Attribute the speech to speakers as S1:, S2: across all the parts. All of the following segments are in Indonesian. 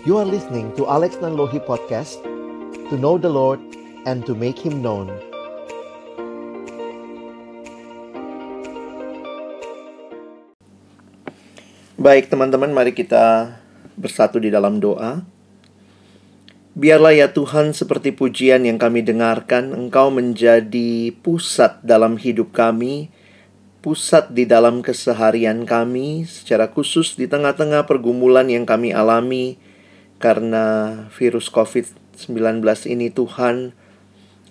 S1: You are listening to Alex Nanlohi Podcast To know the Lord and to make Him known
S2: Baik teman-teman, mari kita bersatu di dalam doa. Biarlah ya Tuhan seperti pujian yang kami dengarkan, Engkau menjadi pusat dalam hidup kami, pusat di dalam keseharian kami, secara khusus di tengah-tengah pergumulan yang kami alami karena virus COVID-19 ini Tuhan,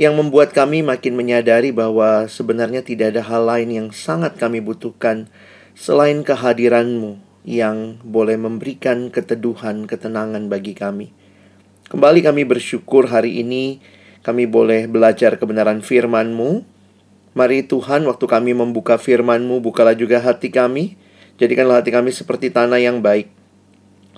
S2: yang membuat kami makin menyadari bahwa sebenarnya tidak ada hal lain yang sangat kami butuhkan selain kehadiran-Mu yang boleh memberikan keteduhan, ketenangan bagi kami. Kembali kami bersyukur hari ini kami boleh belajar kebenaran firman-Mu. Mari Tuhan, waktu kami membuka firman-Mu, bukalah juga hati kami. Jadikanlah hati kami seperti tanah yang baik.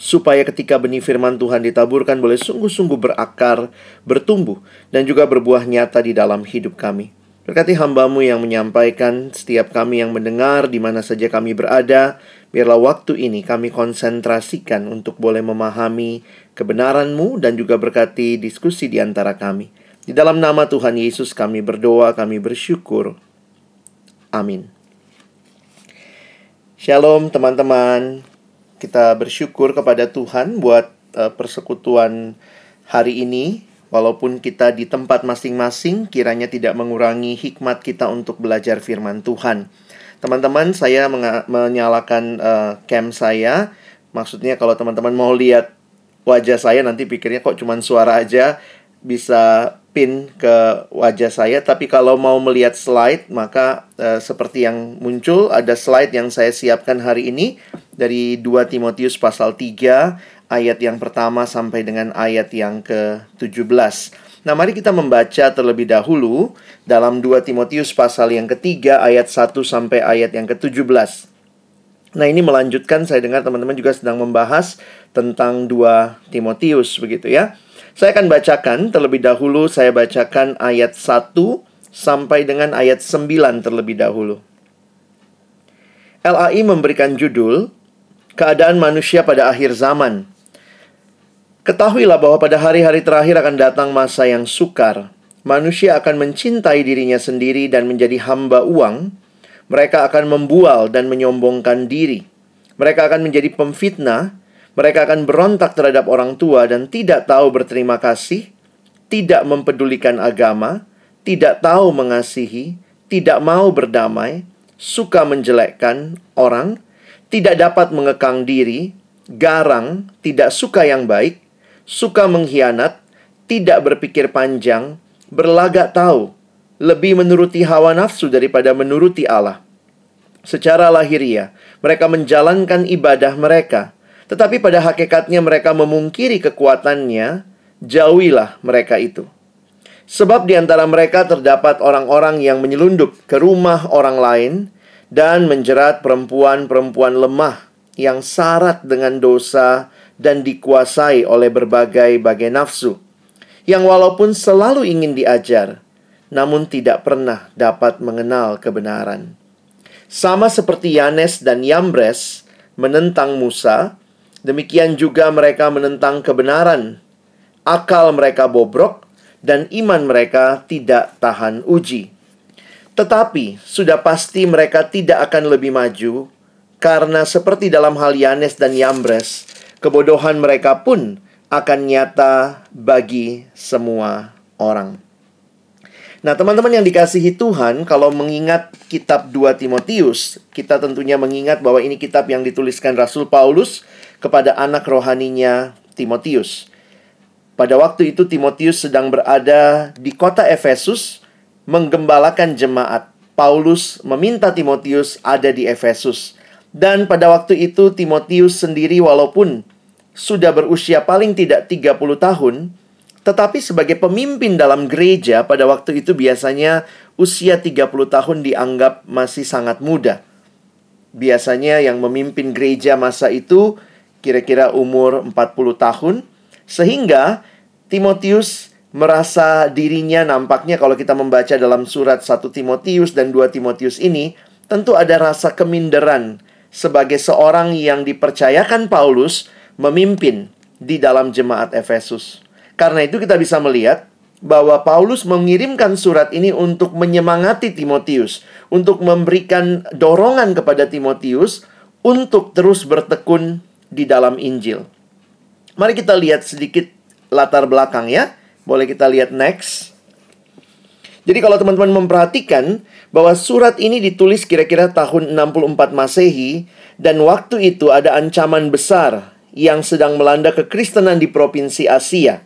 S2: Supaya ketika benih firman Tuhan ditaburkan boleh sungguh-sungguh berakar, bertumbuh, dan juga berbuah nyata di dalam hidup kami. Berkati hambamu yang menyampaikan, setiap kami yang mendengar di mana saja kami berada, biarlah waktu ini kami konsentrasikan untuk boleh memahami kebenaranmu dan juga berkati diskusi di antara kami. Di dalam nama Tuhan Yesus kami berdoa, kami bersyukur. Amin. Shalom teman-teman. Kita bersyukur kepada Tuhan buat uh, persekutuan hari ini Walaupun kita di tempat masing-masing, kiranya tidak mengurangi hikmat kita untuk belajar firman Tuhan. Teman-teman, saya menyalakan uh, cam saya. Maksudnya kalau teman-teman mau lihat wajah saya nanti pikirnya kok cuma suara aja bisa pin ke wajah saya. Tapi kalau mau melihat slide, maka uh, seperti yang muncul ada slide yang saya siapkan hari ini dari 2 Timotius pasal 3 ayat yang pertama sampai dengan ayat yang ke-17. Nah, mari kita membaca terlebih dahulu dalam 2 Timotius pasal yang ketiga ayat 1 sampai ayat yang ke-17. Nah, ini melanjutkan saya dengar teman-teman juga sedang membahas tentang 2 Timotius begitu ya. Saya akan bacakan terlebih dahulu saya bacakan ayat 1 sampai dengan ayat 9 terlebih dahulu. LAI memberikan judul Keadaan manusia pada akhir zaman Ketahuilah bahwa pada hari-hari terakhir akan datang masa yang sukar. Manusia akan mencintai dirinya sendiri dan menjadi hamba uang. Mereka akan membual dan menyombongkan diri. Mereka akan menjadi pemfitnah. Mereka akan berontak terhadap orang tua dan tidak tahu berterima kasih, tidak mempedulikan agama, tidak tahu mengasihi, tidak mau berdamai, suka menjelekkan orang, tidak dapat mengekang diri, garang, tidak suka yang baik, suka mengkhianat, tidak berpikir panjang, berlagak tahu, lebih menuruti hawa nafsu daripada menuruti Allah. Secara lahiriah, mereka menjalankan ibadah mereka, tetapi pada hakikatnya mereka memungkiri kekuatannya, jauhilah mereka itu. Sebab di antara mereka terdapat orang-orang yang menyelundup ke rumah orang lain dan menjerat perempuan-perempuan lemah yang syarat dengan dosa dan dikuasai oleh berbagai-bagai nafsu, yang walaupun selalu ingin diajar, namun tidak pernah dapat mengenal kebenaran. Sama seperti Yanes dan Yambres menentang Musa, demikian juga mereka menentang kebenaran. Akal mereka bobrok dan iman mereka tidak tahan uji. Tetapi sudah pasti mereka tidak akan lebih maju karena seperti dalam hal Yanes dan Yambres, kebodohan mereka pun akan nyata bagi semua orang. Nah, teman-teman yang dikasihi Tuhan, kalau mengingat kitab 2 Timotius, kita tentunya mengingat bahwa ini kitab yang dituliskan Rasul Paulus kepada anak rohaninya Timotius. Pada waktu itu Timotius sedang berada di kota Efesus menggembalakan jemaat. Paulus meminta Timotius ada di Efesus. Dan pada waktu itu Timotius sendiri walaupun sudah berusia paling tidak 30 tahun, tetapi sebagai pemimpin dalam gereja pada waktu itu biasanya usia 30 tahun dianggap masih sangat muda. Biasanya yang memimpin gereja masa itu kira-kira umur 40 tahun, sehingga Timotius merasa dirinya nampaknya kalau kita membaca dalam surat 1 Timotius dan 2 Timotius ini, tentu ada rasa keminderan sebagai seorang yang dipercayakan Paulus memimpin di dalam jemaat Efesus. Karena itu kita bisa melihat bahwa Paulus mengirimkan surat ini untuk menyemangati Timotius, untuk memberikan dorongan kepada Timotius untuk terus bertekun di dalam Injil. Mari kita lihat sedikit latar belakang ya. Boleh kita lihat next. Jadi kalau teman-teman memperhatikan bahwa surat ini ditulis kira-kira tahun 64 Masehi dan waktu itu ada ancaman besar yang sedang melanda kekristenan di provinsi Asia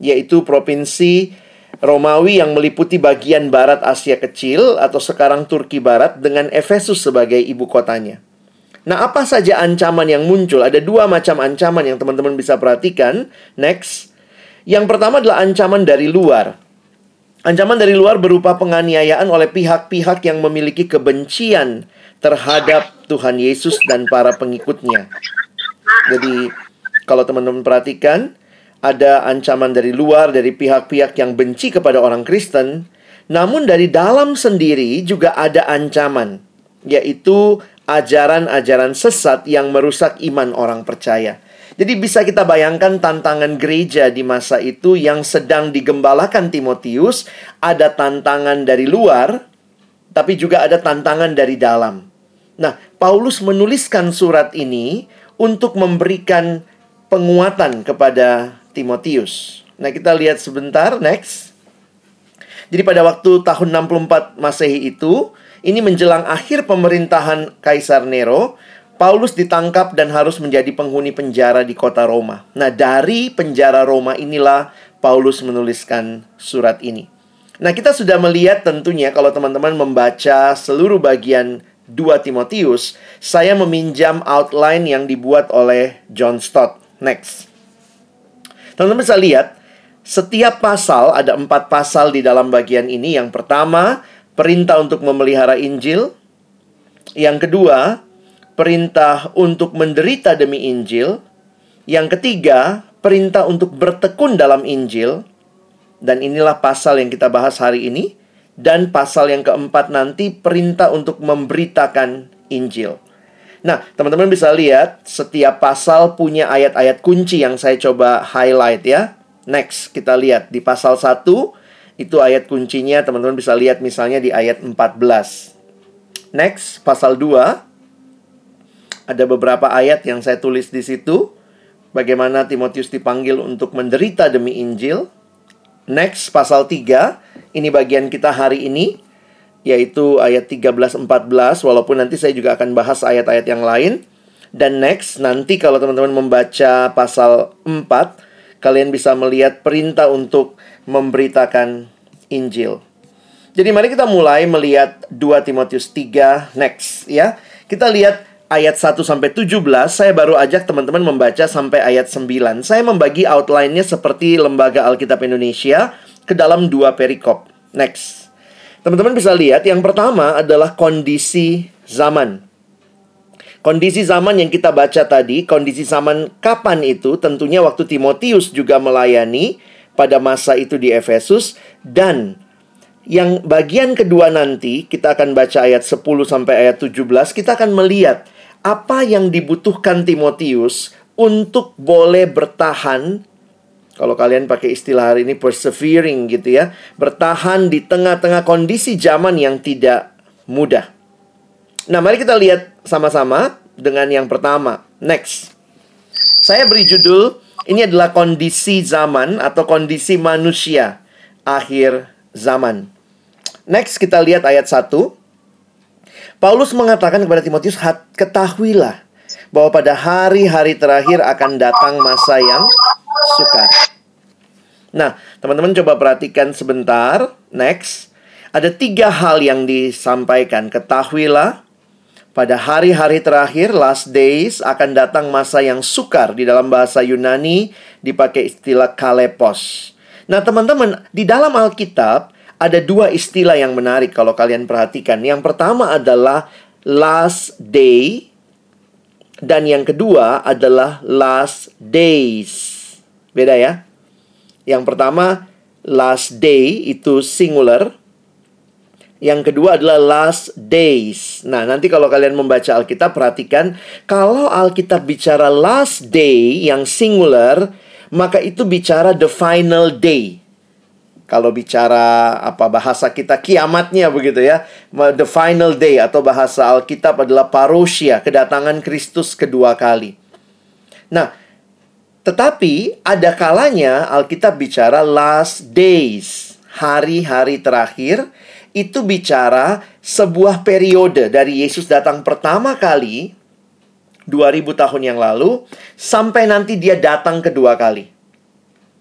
S2: yaitu provinsi Romawi yang meliputi bagian barat Asia Kecil atau sekarang Turki Barat dengan Efesus sebagai ibu kotanya. Nah, apa saja ancaman yang muncul? Ada dua macam ancaman yang teman-teman bisa perhatikan. Next. Yang pertama adalah ancaman dari luar. Ancaman dari luar berupa penganiayaan oleh pihak-pihak yang memiliki kebencian terhadap Tuhan Yesus dan para pengikutnya. Jadi, kalau teman-teman perhatikan, ada ancaman dari luar dari pihak-pihak yang benci kepada orang Kristen, namun dari dalam sendiri juga ada ancaman, yaitu ajaran-ajaran sesat yang merusak iman orang percaya. Jadi bisa kita bayangkan tantangan gereja di masa itu yang sedang digembalakan Timotius, ada tantangan dari luar, tapi juga ada tantangan dari dalam. Nah, Paulus menuliskan surat ini untuk memberikan penguatan kepada Timotius. Nah, kita lihat sebentar next. Jadi pada waktu tahun 64 Masehi itu, ini menjelang akhir pemerintahan Kaisar Nero, Paulus ditangkap dan harus menjadi penghuni penjara di kota Roma. Nah, dari penjara Roma inilah Paulus menuliskan surat ini. Nah, kita sudah melihat tentunya kalau teman-teman membaca seluruh bagian 2 Timotius, saya meminjam outline yang dibuat oleh John Stott. Next. Teman-teman bisa lihat, setiap pasal ada empat pasal di dalam bagian ini. Yang pertama, perintah untuk memelihara Injil. Yang kedua, perintah untuk menderita demi Injil. Yang ketiga, perintah untuk bertekun dalam Injil. Dan inilah pasal yang kita bahas hari ini. Dan pasal yang keempat nanti perintah untuk memberitakan Injil. Nah, teman-teman bisa lihat setiap pasal punya ayat-ayat kunci yang saya coba highlight ya. Next, kita lihat di pasal 1 itu ayat kuncinya teman-teman bisa lihat misalnya di ayat 14. Next, pasal 2 ada beberapa ayat yang saya tulis di situ. Bagaimana Timotius dipanggil untuk menderita demi Injil. Next, pasal 3. Ini bagian kita hari ini yaitu ayat 13 14 walaupun nanti saya juga akan bahas ayat-ayat yang lain. Dan next nanti kalau teman-teman membaca pasal 4 kalian bisa melihat perintah untuk memberitakan Injil. Jadi mari kita mulai melihat 2 Timotius 3 next ya. Kita lihat ayat 1 sampai 17 saya baru ajak teman-teman membaca sampai ayat 9. Saya membagi outline-nya seperti Lembaga Alkitab Indonesia ke dalam dua perikop. Next. Teman-teman bisa lihat yang pertama adalah kondisi zaman. Kondisi zaman yang kita baca tadi, kondisi zaman kapan itu? Tentunya waktu Timotius juga melayani pada masa itu di Efesus dan yang bagian kedua nanti kita akan baca ayat 10 sampai ayat 17, kita akan melihat apa yang dibutuhkan Timotius untuk boleh bertahan kalau kalian pakai istilah hari ini persevering gitu ya, bertahan di tengah-tengah kondisi zaman yang tidak mudah. Nah, mari kita lihat sama-sama dengan yang pertama. Next. Saya beri judul ini adalah kondisi zaman atau kondisi manusia akhir zaman. Next kita lihat ayat 1. Paulus mengatakan kepada Timotius, "Ketahuilah bahwa pada hari-hari terakhir akan datang masa yang sukar. Nah, teman-teman coba perhatikan sebentar. Next. Ada tiga hal yang disampaikan. Ketahuilah, pada hari-hari terakhir, last days, akan datang masa yang sukar. Di dalam bahasa Yunani, dipakai istilah kalepos. Nah, teman-teman, di dalam Alkitab, ada dua istilah yang menarik kalau kalian perhatikan. Yang pertama adalah last day, dan yang kedua adalah last days. Beda ya. Yang pertama, last day itu singular. Yang kedua adalah last days. Nah, nanti kalau kalian membaca Alkitab, perhatikan kalau Alkitab bicara last day yang singular, maka itu bicara the final day. Kalau bicara apa bahasa kita kiamatnya begitu ya. The final day atau bahasa Alkitab adalah parousia, kedatangan Kristus kedua kali. Nah, tetapi ada kalanya Alkitab bicara last days, hari-hari terakhir itu bicara sebuah periode dari Yesus datang pertama kali 2000 tahun yang lalu sampai nanti dia datang kedua kali.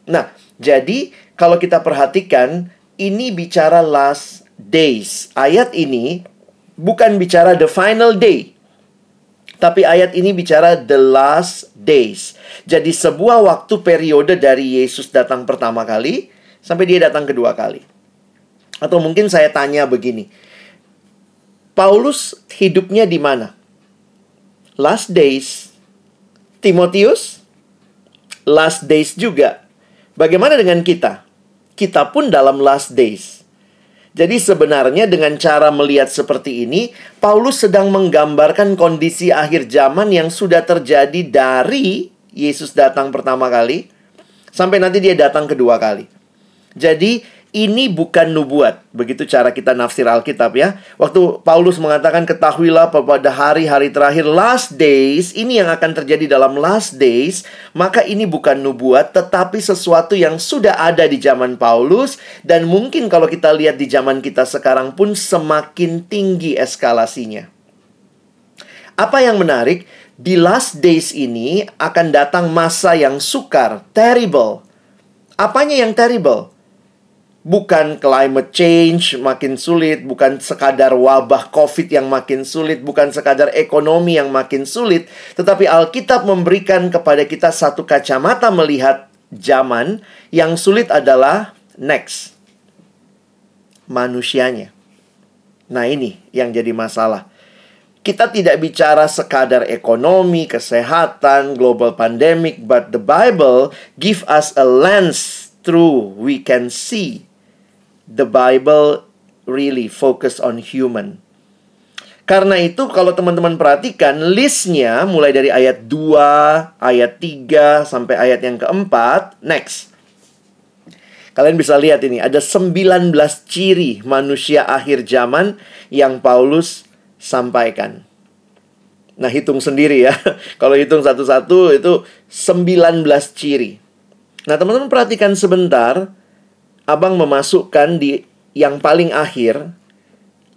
S2: Nah, jadi kalau kita perhatikan ini bicara last days. Ayat ini bukan bicara the final day. Tapi ayat ini bicara the last days. Jadi sebuah waktu periode dari Yesus datang pertama kali sampai dia datang kedua kali. Atau mungkin saya tanya begini. Paulus hidupnya di mana? Last days. Timotius? Last days juga. Bagaimana dengan kita? Kita pun dalam last days. Jadi sebenarnya dengan cara melihat seperti ini, Paulus sedang menggambarkan kondisi akhir zaman yang sudah terjadi dari Yesus datang pertama kali sampai nanti dia datang kedua kali. Jadi ini bukan nubuat. Begitu cara kita nafsir Alkitab ya. Waktu Paulus mengatakan ketahuilah pada hari-hari terakhir last days, ini yang akan terjadi dalam last days, maka ini bukan nubuat tetapi sesuatu yang sudah ada di zaman Paulus dan mungkin kalau kita lihat di zaman kita sekarang pun semakin tinggi eskalasinya. Apa yang menarik, di last days ini akan datang masa yang sukar, terrible. Apanya yang terrible? Bukan climate change makin sulit, bukan sekadar wabah COVID yang makin sulit, bukan sekadar ekonomi yang makin sulit, tetapi Alkitab memberikan kepada kita satu kacamata melihat zaman yang sulit adalah next manusianya. Nah, ini yang jadi masalah. Kita tidak bicara sekadar ekonomi, kesehatan, global pandemic, but the Bible give us a lens through we can see the Bible really focus on human. Karena itu kalau teman-teman perhatikan listnya mulai dari ayat 2, ayat 3 sampai ayat yang keempat, next. Kalian bisa lihat ini ada 19 ciri manusia akhir zaman yang Paulus sampaikan. Nah, hitung sendiri ya. Kalau hitung satu-satu itu 19 ciri. Nah, teman-teman perhatikan sebentar abang memasukkan di yang paling akhir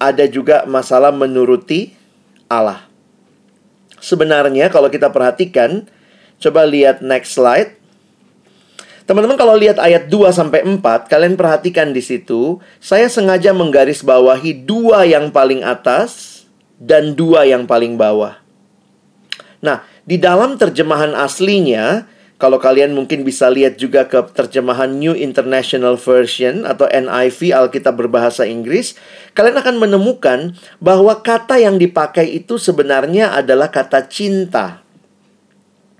S2: ada juga masalah menuruti Allah. Sebenarnya kalau kita perhatikan, coba lihat next slide. Teman-teman kalau lihat ayat 2 sampai 4, kalian perhatikan di situ, saya sengaja menggarisbawahi dua yang paling atas dan dua yang paling bawah. Nah, di dalam terjemahan aslinya, kalau kalian mungkin bisa lihat juga ke terjemahan New International Version atau NIV Alkitab berbahasa Inggris, kalian akan menemukan bahwa kata yang dipakai itu sebenarnya adalah kata cinta.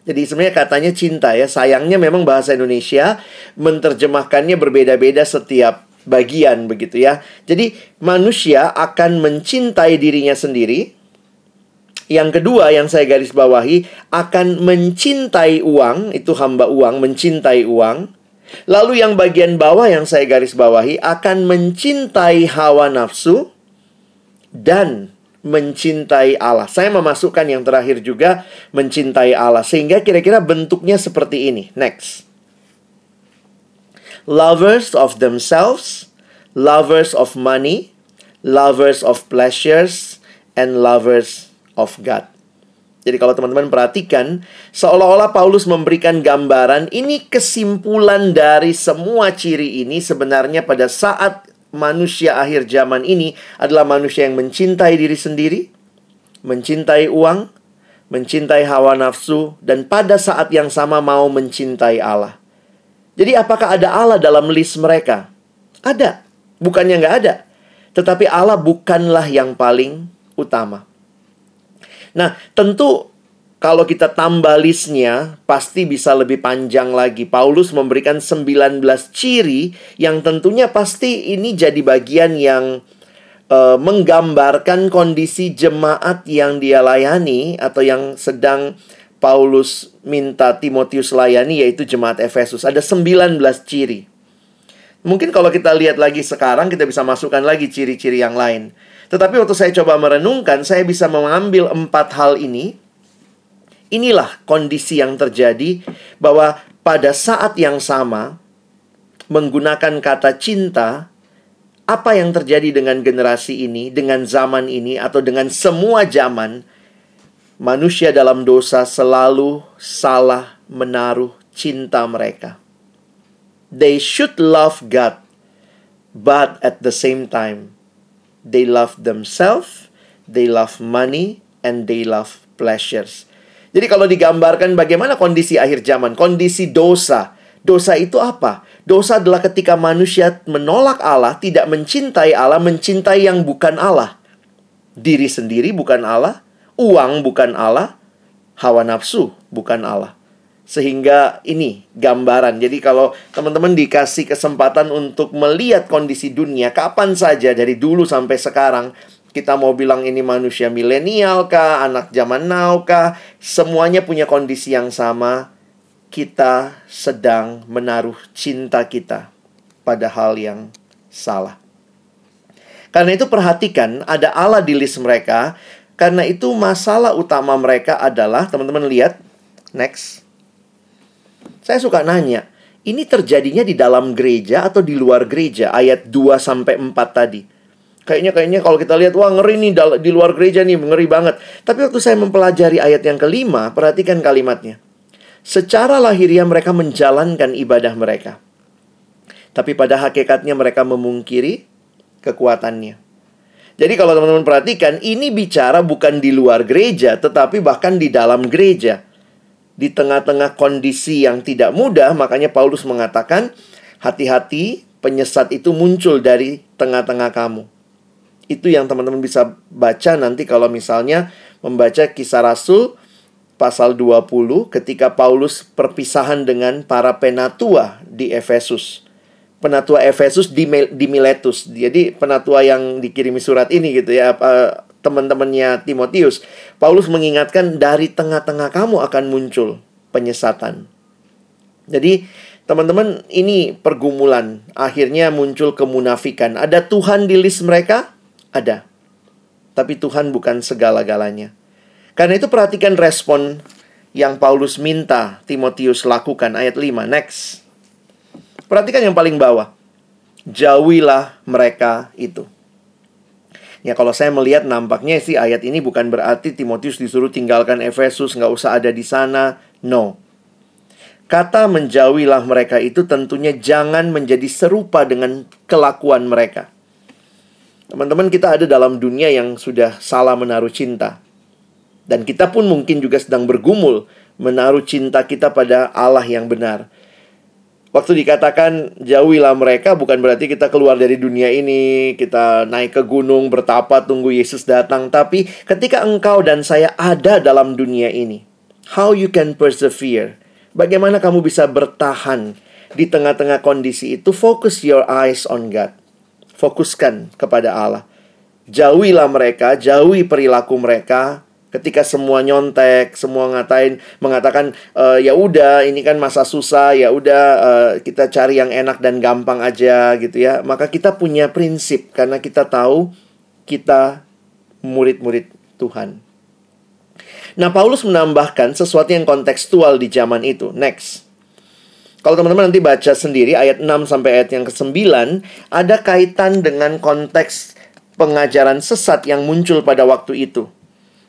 S2: Jadi sebenarnya katanya cinta ya. Sayangnya memang bahasa Indonesia menerjemahkannya berbeda-beda setiap bagian begitu ya. Jadi manusia akan mencintai dirinya sendiri, yang kedua yang saya garis bawahi akan mencintai uang, itu hamba uang mencintai uang. Lalu yang bagian bawah yang saya garis bawahi akan mencintai hawa nafsu dan mencintai Allah. Saya memasukkan yang terakhir juga mencintai Allah sehingga kira-kira bentuknya seperti ini. Next. Lovers of themselves, lovers of money, lovers of pleasures and lovers of God. Jadi kalau teman-teman perhatikan, seolah-olah Paulus memberikan gambaran ini kesimpulan dari semua ciri ini sebenarnya pada saat manusia akhir zaman ini adalah manusia yang mencintai diri sendiri, mencintai uang, mencintai hawa nafsu, dan pada saat yang sama mau mencintai Allah. Jadi apakah ada Allah dalam list mereka? Ada. Bukannya nggak ada. Tetapi Allah bukanlah yang paling utama. Nah, tentu kalau kita tambah listnya, pasti bisa lebih panjang lagi. Paulus memberikan 19 ciri yang tentunya pasti ini jadi bagian yang uh, menggambarkan kondisi jemaat yang dia layani atau yang sedang Paulus minta Timotius layani yaitu jemaat Efesus. Ada 19 ciri. Mungkin kalau kita lihat lagi sekarang kita bisa masukkan lagi ciri-ciri yang lain. Tetapi waktu saya coba merenungkan, saya bisa mengambil empat hal ini. Inilah kondisi yang terjadi bahwa pada saat yang sama menggunakan kata cinta, apa yang terjadi dengan generasi ini, dengan zaman ini, atau dengan semua zaman, manusia dalam dosa selalu salah menaruh cinta mereka. They should love God, but at the same time, They love themselves, they love money, and they love pleasures. Jadi kalau digambarkan bagaimana kondisi akhir zaman, kondisi dosa. Dosa itu apa? Dosa adalah ketika manusia menolak Allah, tidak mencintai Allah, mencintai yang bukan Allah. Diri sendiri bukan Allah, uang bukan Allah, hawa nafsu bukan Allah. Sehingga ini gambaran. Jadi kalau teman-teman dikasih kesempatan untuk melihat kondisi dunia kapan saja dari dulu sampai sekarang, kita mau bilang ini manusia milenial kah, anak zaman now kah, semuanya punya kondisi yang sama. Kita sedang menaruh cinta kita pada hal yang salah. Karena itu perhatikan ada Allah di list mereka. Karena itu masalah utama mereka adalah teman-teman lihat next saya suka nanya, ini terjadinya di dalam gereja atau di luar gereja? Ayat 2 sampai 4 tadi. Kayaknya kayaknya kalau kita lihat wah ngeri nih di luar gereja nih, ngeri banget. Tapi waktu saya mempelajari ayat yang kelima, perhatikan kalimatnya. Secara lahiriah mereka menjalankan ibadah mereka. Tapi pada hakikatnya mereka memungkiri kekuatannya. Jadi kalau teman-teman perhatikan, ini bicara bukan di luar gereja, tetapi bahkan di dalam gereja di tengah-tengah kondisi yang tidak mudah, makanya Paulus mengatakan, hati-hati penyesat itu muncul dari tengah-tengah kamu. Itu yang teman-teman bisa baca nanti kalau misalnya membaca kisah Rasul pasal 20 ketika Paulus perpisahan dengan para penatua di Efesus. Penatua Efesus di, Miletus. Jadi penatua yang dikirimi surat ini gitu ya teman-temannya Timotius, Paulus mengingatkan dari tengah-tengah kamu akan muncul penyesatan. Jadi, teman-teman, ini pergumulan. Akhirnya muncul kemunafikan. Ada Tuhan di list mereka? Ada. Tapi Tuhan bukan segala-galanya. Karena itu perhatikan respon yang Paulus minta Timotius lakukan ayat 5. Next. Perhatikan yang paling bawah. Jauhilah mereka itu. Ya kalau saya melihat nampaknya sih ayat ini bukan berarti Timotius disuruh tinggalkan Efesus, nggak usah ada di sana. No. Kata menjauhilah mereka itu tentunya jangan menjadi serupa dengan kelakuan mereka. Teman-teman kita ada dalam dunia yang sudah salah menaruh cinta. Dan kita pun mungkin juga sedang bergumul menaruh cinta kita pada Allah yang benar. Waktu dikatakan jauhilah mereka bukan berarti kita keluar dari dunia ini, kita naik ke gunung bertapa tunggu Yesus datang, tapi ketika engkau dan saya ada dalam dunia ini, how you can persevere? Bagaimana kamu bisa bertahan di tengah-tengah kondisi itu? Focus your eyes on God. Fokuskan kepada Allah. Jauhilah mereka, jauhi perilaku mereka, ketika semua nyontek, semua ngatain mengatakan e, ya udah ini kan masa susah, ya udah uh, kita cari yang enak dan gampang aja gitu ya. Maka kita punya prinsip karena kita tahu kita murid-murid Tuhan. Nah, Paulus menambahkan sesuatu yang kontekstual di zaman itu. Next. Kalau teman-teman nanti baca sendiri ayat 6 sampai ayat yang ke-9 ada kaitan dengan konteks pengajaran sesat yang muncul pada waktu itu.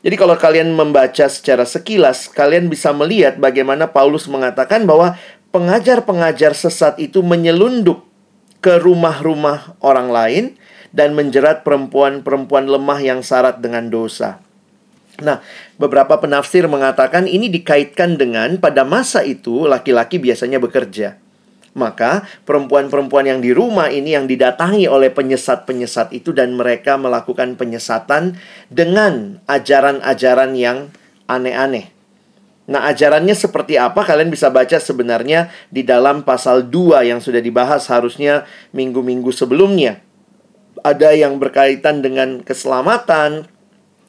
S2: Jadi kalau kalian membaca secara sekilas, kalian bisa melihat bagaimana Paulus mengatakan bahwa pengajar-pengajar sesat itu menyelundup ke rumah-rumah orang lain dan menjerat perempuan-perempuan lemah yang syarat dengan dosa. Nah, beberapa penafsir mengatakan ini dikaitkan dengan pada masa itu laki-laki biasanya bekerja. Maka perempuan-perempuan yang di rumah ini yang didatangi oleh penyesat-penyesat itu dan mereka melakukan penyesatan dengan ajaran-ajaran yang aneh-aneh. Nah, ajarannya seperti apa? Kalian bisa baca sebenarnya di dalam pasal 2 yang sudah dibahas harusnya minggu-minggu sebelumnya. ada yang berkaitan dengan keselamatan.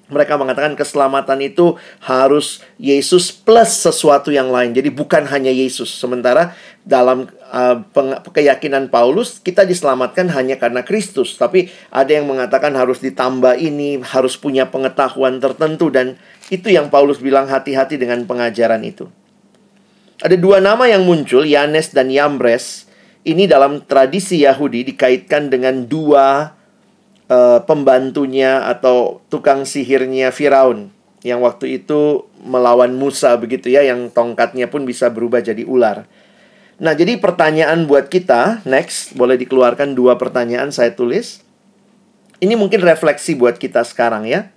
S2: Mereka mengatakan keselamatan itu harus Yesus plus sesuatu yang lain. Jadi bukan hanya Yesus. Sementara dalam uh, keyakinan Paulus kita diselamatkan hanya karena Kristus. Tapi ada yang mengatakan harus ditambah ini, harus punya pengetahuan tertentu dan itu yang Paulus bilang hati-hati dengan pengajaran itu. Ada dua nama yang muncul, Yanes dan Yambres. Ini dalam tradisi Yahudi dikaitkan dengan dua uh, pembantunya atau tukang sihirnya Firaun yang waktu itu melawan Musa begitu ya, yang tongkatnya pun bisa berubah jadi ular. Nah, jadi pertanyaan buat kita, next, boleh dikeluarkan dua pertanyaan saya tulis. Ini mungkin refleksi buat kita sekarang ya.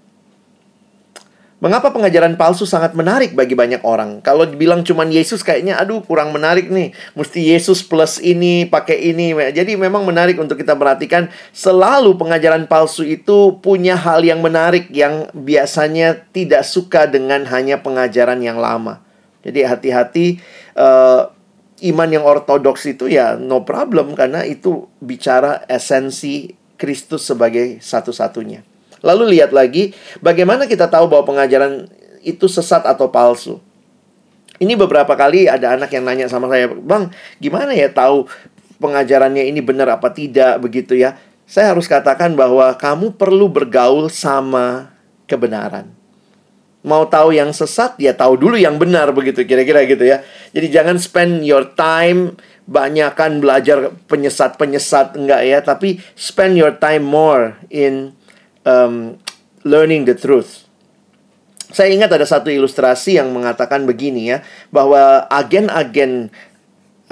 S2: Mengapa pengajaran palsu sangat menarik bagi banyak orang? Kalau dibilang cuman Yesus kayaknya aduh kurang menarik nih. Mesti Yesus plus ini, pakai ini. Jadi memang menarik untuk kita perhatikan selalu pengajaran palsu itu punya hal yang menarik yang biasanya tidak suka dengan hanya pengajaran yang lama. Jadi hati-hati uh, iman yang ortodoks itu ya no problem karena itu bicara esensi Kristus sebagai satu-satunya. Lalu lihat lagi bagaimana kita tahu bahwa pengajaran itu sesat atau palsu. Ini beberapa kali ada anak yang nanya sama saya, "Bang, gimana ya tahu pengajarannya ini benar apa tidak begitu ya?" Saya harus katakan bahwa kamu perlu bergaul sama kebenaran. Mau tahu yang sesat, ya tahu dulu yang benar begitu kira-kira gitu ya. Jadi jangan spend your time banyakkan belajar penyesat-penyesat enggak ya, tapi spend your time more in um, learning the truth. Saya ingat ada satu ilustrasi yang mengatakan begini ya, bahwa agen-agen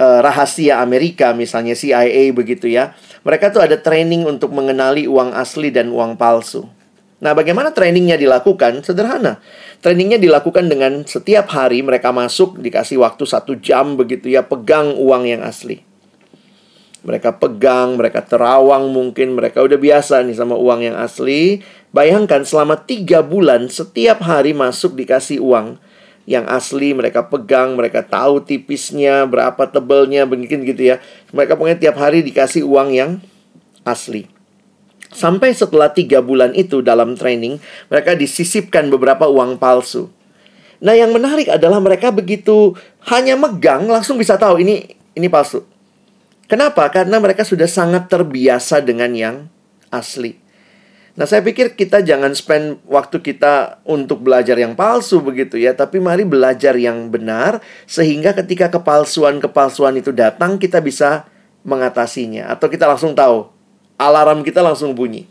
S2: uh, rahasia Amerika misalnya CIA begitu ya, mereka tuh ada training untuk mengenali uang asli dan uang palsu. Nah, bagaimana trainingnya dilakukan? Sederhana. Trainingnya dilakukan dengan setiap hari mereka masuk, dikasih waktu satu jam begitu ya, pegang uang yang asli. Mereka pegang, mereka terawang mungkin, mereka udah biasa nih sama uang yang asli. Bayangkan selama tiga bulan setiap hari masuk dikasih uang yang asli mereka pegang, mereka tahu tipisnya, berapa tebalnya, mungkin gitu ya. Mereka pokoknya tiap hari dikasih uang yang asli. Sampai setelah tiga bulan itu dalam training, mereka disisipkan beberapa uang palsu. Nah yang menarik adalah mereka begitu hanya megang langsung bisa tahu ini ini palsu. Kenapa? Karena mereka sudah sangat terbiasa dengan yang asli. Nah, saya pikir kita jangan spend waktu kita untuk belajar yang palsu begitu ya, tapi mari belajar yang benar sehingga ketika kepalsuan-kepalsuan itu datang kita bisa mengatasinya atau kita langsung tahu alarm kita langsung bunyi.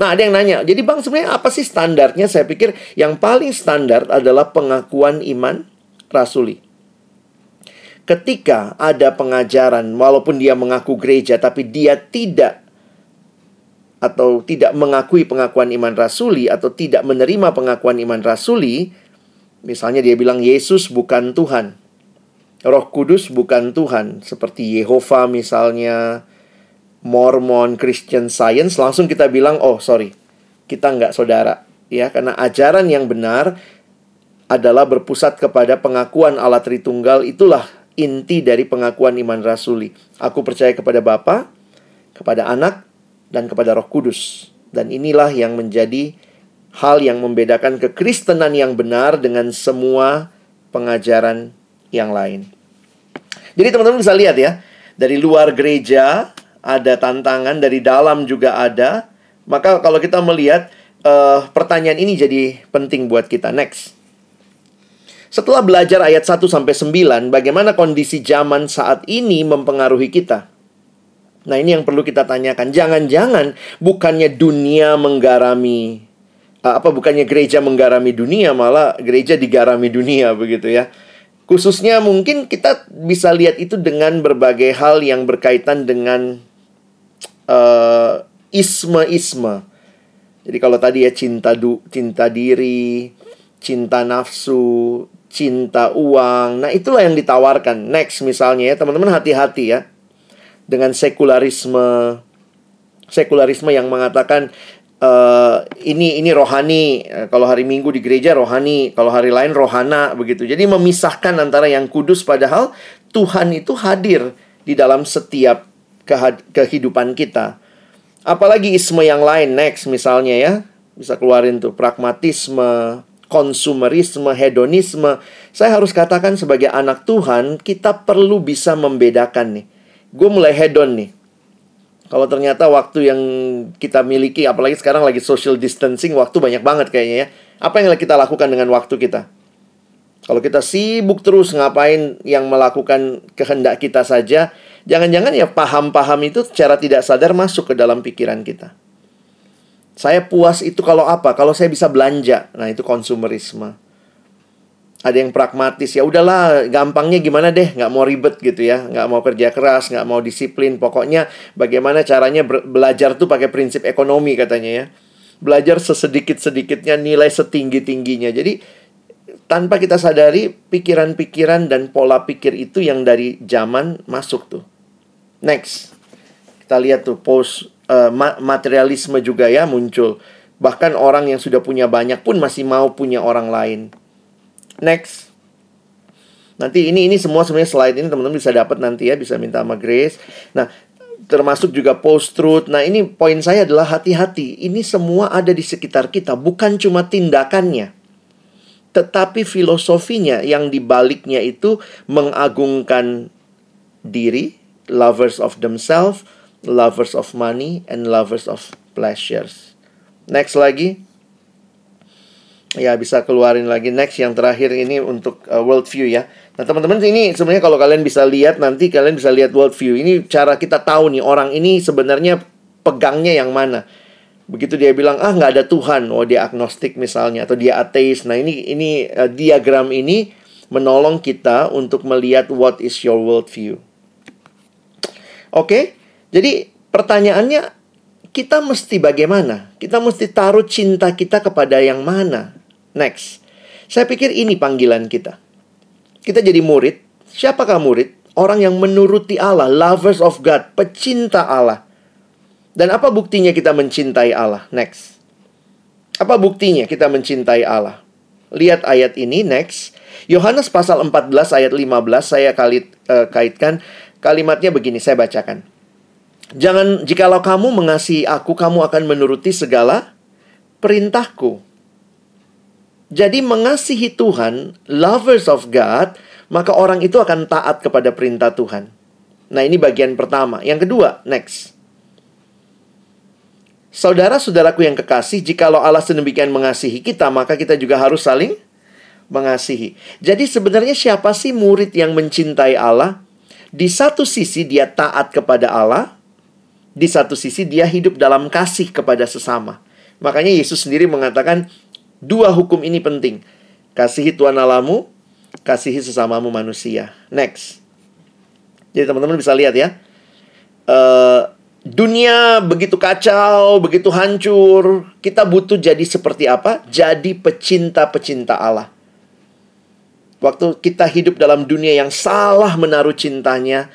S2: Nah, ada yang nanya, jadi Bang sebenarnya apa sih standarnya? Saya pikir yang paling standar adalah pengakuan iman rasuli ketika ada pengajaran walaupun dia mengaku gereja tapi dia tidak atau tidak mengakui pengakuan iman rasuli atau tidak menerima pengakuan iman rasuli misalnya dia bilang Yesus bukan Tuhan Roh Kudus bukan Tuhan seperti Yehova misalnya Mormon Christian Science langsung kita bilang oh sorry kita nggak saudara. Ya karena ajaran yang benar adalah berpusat kepada pengakuan Allah Tritunggal itulah inti dari pengakuan iman rasuli. Aku percaya kepada Bapa, kepada Anak, dan kepada Roh Kudus. Dan inilah yang menjadi hal yang membedakan kekristenan yang benar dengan semua pengajaran yang lain. Jadi teman-teman bisa lihat ya, dari luar gereja ada tantangan, dari dalam juga ada. Maka kalau kita melihat uh, pertanyaan ini jadi penting buat kita. Next. Setelah belajar ayat 1 sampai 9, bagaimana kondisi zaman saat ini mempengaruhi kita? Nah, ini yang perlu kita tanyakan. Jangan-jangan bukannya dunia menggarami eh, apa bukannya gereja menggarami dunia, malah gereja digarami dunia begitu ya. Khususnya mungkin kita bisa lihat itu dengan berbagai hal yang berkaitan dengan uh, isme-isme. Jadi kalau tadi ya cinta du, cinta diri, cinta nafsu, cinta uang. Nah, itulah yang ditawarkan. Next misalnya ya, teman-teman hati-hati ya. Dengan sekularisme sekularisme yang mengatakan uh, ini ini rohani, kalau hari Minggu di gereja rohani, kalau hari lain rohana begitu. Jadi memisahkan antara yang kudus padahal Tuhan itu hadir di dalam setiap kehidupan kita. Apalagi isme yang lain next misalnya ya. Bisa keluarin tuh pragmatisme, konsumerisme, hedonisme. Saya harus katakan sebagai anak Tuhan, kita perlu bisa membedakan nih. Gue mulai hedon nih. Kalau ternyata waktu yang kita miliki, apalagi sekarang lagi social distancing, waktu banyak banget kayaknya ya. Apa yang kita lakukan dengan waktu kita? Kalau kita sibuk terus ngapain yang melakukan kehendak kita saja, jangan-jangan ya paham-paham itu secara tidak sadar masuk ke dalam pikiran kita. Saya puas itu kalau apa? Kalau saya bisa belanja. Nah, itu konsumerisme. Ada yang pragmatis, ya udahlah, gampangnya gimana deh, nggak mau ribet gitu ya, nggak mau kerja keras, nggak mau disiplin. Pokoknya bagaimana caranya belajar tuh pakai prinsip ekonomi katanya ya. Belajar sesedikit-sedikitnya, nilai setinggi-tingginya. Jadi tanpa kita sadari pikiran-pikiran dan pola pikir itu yang dari zaman masuk tuh. Next. Kita lihat tuh post uh, materialisme juga ya muncul. Bahkan orang yang sudah punya banyak pun masih mau punya orang lain. Next. Nanti ini ini semua sebenarnya slide ini teman-teman bisa dapat nanti ya, bisa minta sama Grace. Nah, termasuk juga post truth. Nah, ini poin saya adalah hati-hati. Ini semua ada di sekitar kita, bukan cuma tindakannya tetapi filosofinya yang dibaliknya itu mengagungkan diri, lovers of themselves, lovers of money, and lovers of pleasures. Next lagi. Ya, bisa keluarin lagi. Next, yang terakhir ini untuk uh, world view ya. Nah, teman-teman, ini sebenarnya kalau kalian bisa lihat, nanti kalian bisa lihat world view. Ini cara kita tahu nih, orang ini sebenarnya pegangnya yang mana begitu dia bilang ah nggak ada Tuhan, oh dia agnostik misalnya atau dia ateis. Nah ini ini uh, diagram ini menolong kita untuk melihat what is your worldview. Oke, okay? Jadi pertanyaannya kita mesti bagaimana? Kita mesti taruh cinta kita kepada yang mana? Next, saya pikir ini panggilan kita. Kita jadi murid. Siapakah murid? Orang yang menuruti Allah, lovers of God, pecinta Allah. Dan apa buktinya kita mencintai Allah? Next. Apa buktinya kita mencintai Allah? Lihat ayat ini next. Yohanes pasal 14 ayat 15 saya kali uh, kaitkan kalimatnya begini saya bacakan. Jangan jikalau kamu mengasihi aku kamu akan menuruti segala perintahku. Jadi mengasihi Tuhan, lovers of God, maka orang itu akan taat kepada perintah Tuhan. Nah, ini bagian pertama. Yang kedua, next. Saudara-saudaraku yang kekasih, jikalau Allah sedemikian mengasihi kita, maka kita juga harus saling mengasihi. Jadi sebenarnya siapa sih murid yang mencintai Allah? Di satu sisi dia taat kepada Allah, di satu sisi dia hidup dalam kasih kepada sesama. Makanya Yesus sendiri mengatakan dua hukum ini penting. Kasihi Tuhan Allahmu, kasihi sesamamu manusia. Next. Jadi teman-teman bisa lihat ya. Uh, dunia begitu kacau, begitu hancur, kita butuh jadi seperti apa? Jadi pecinta-pecinta Allah. Waktu kita hidup dalam dunia yang salah menaruh cintanya,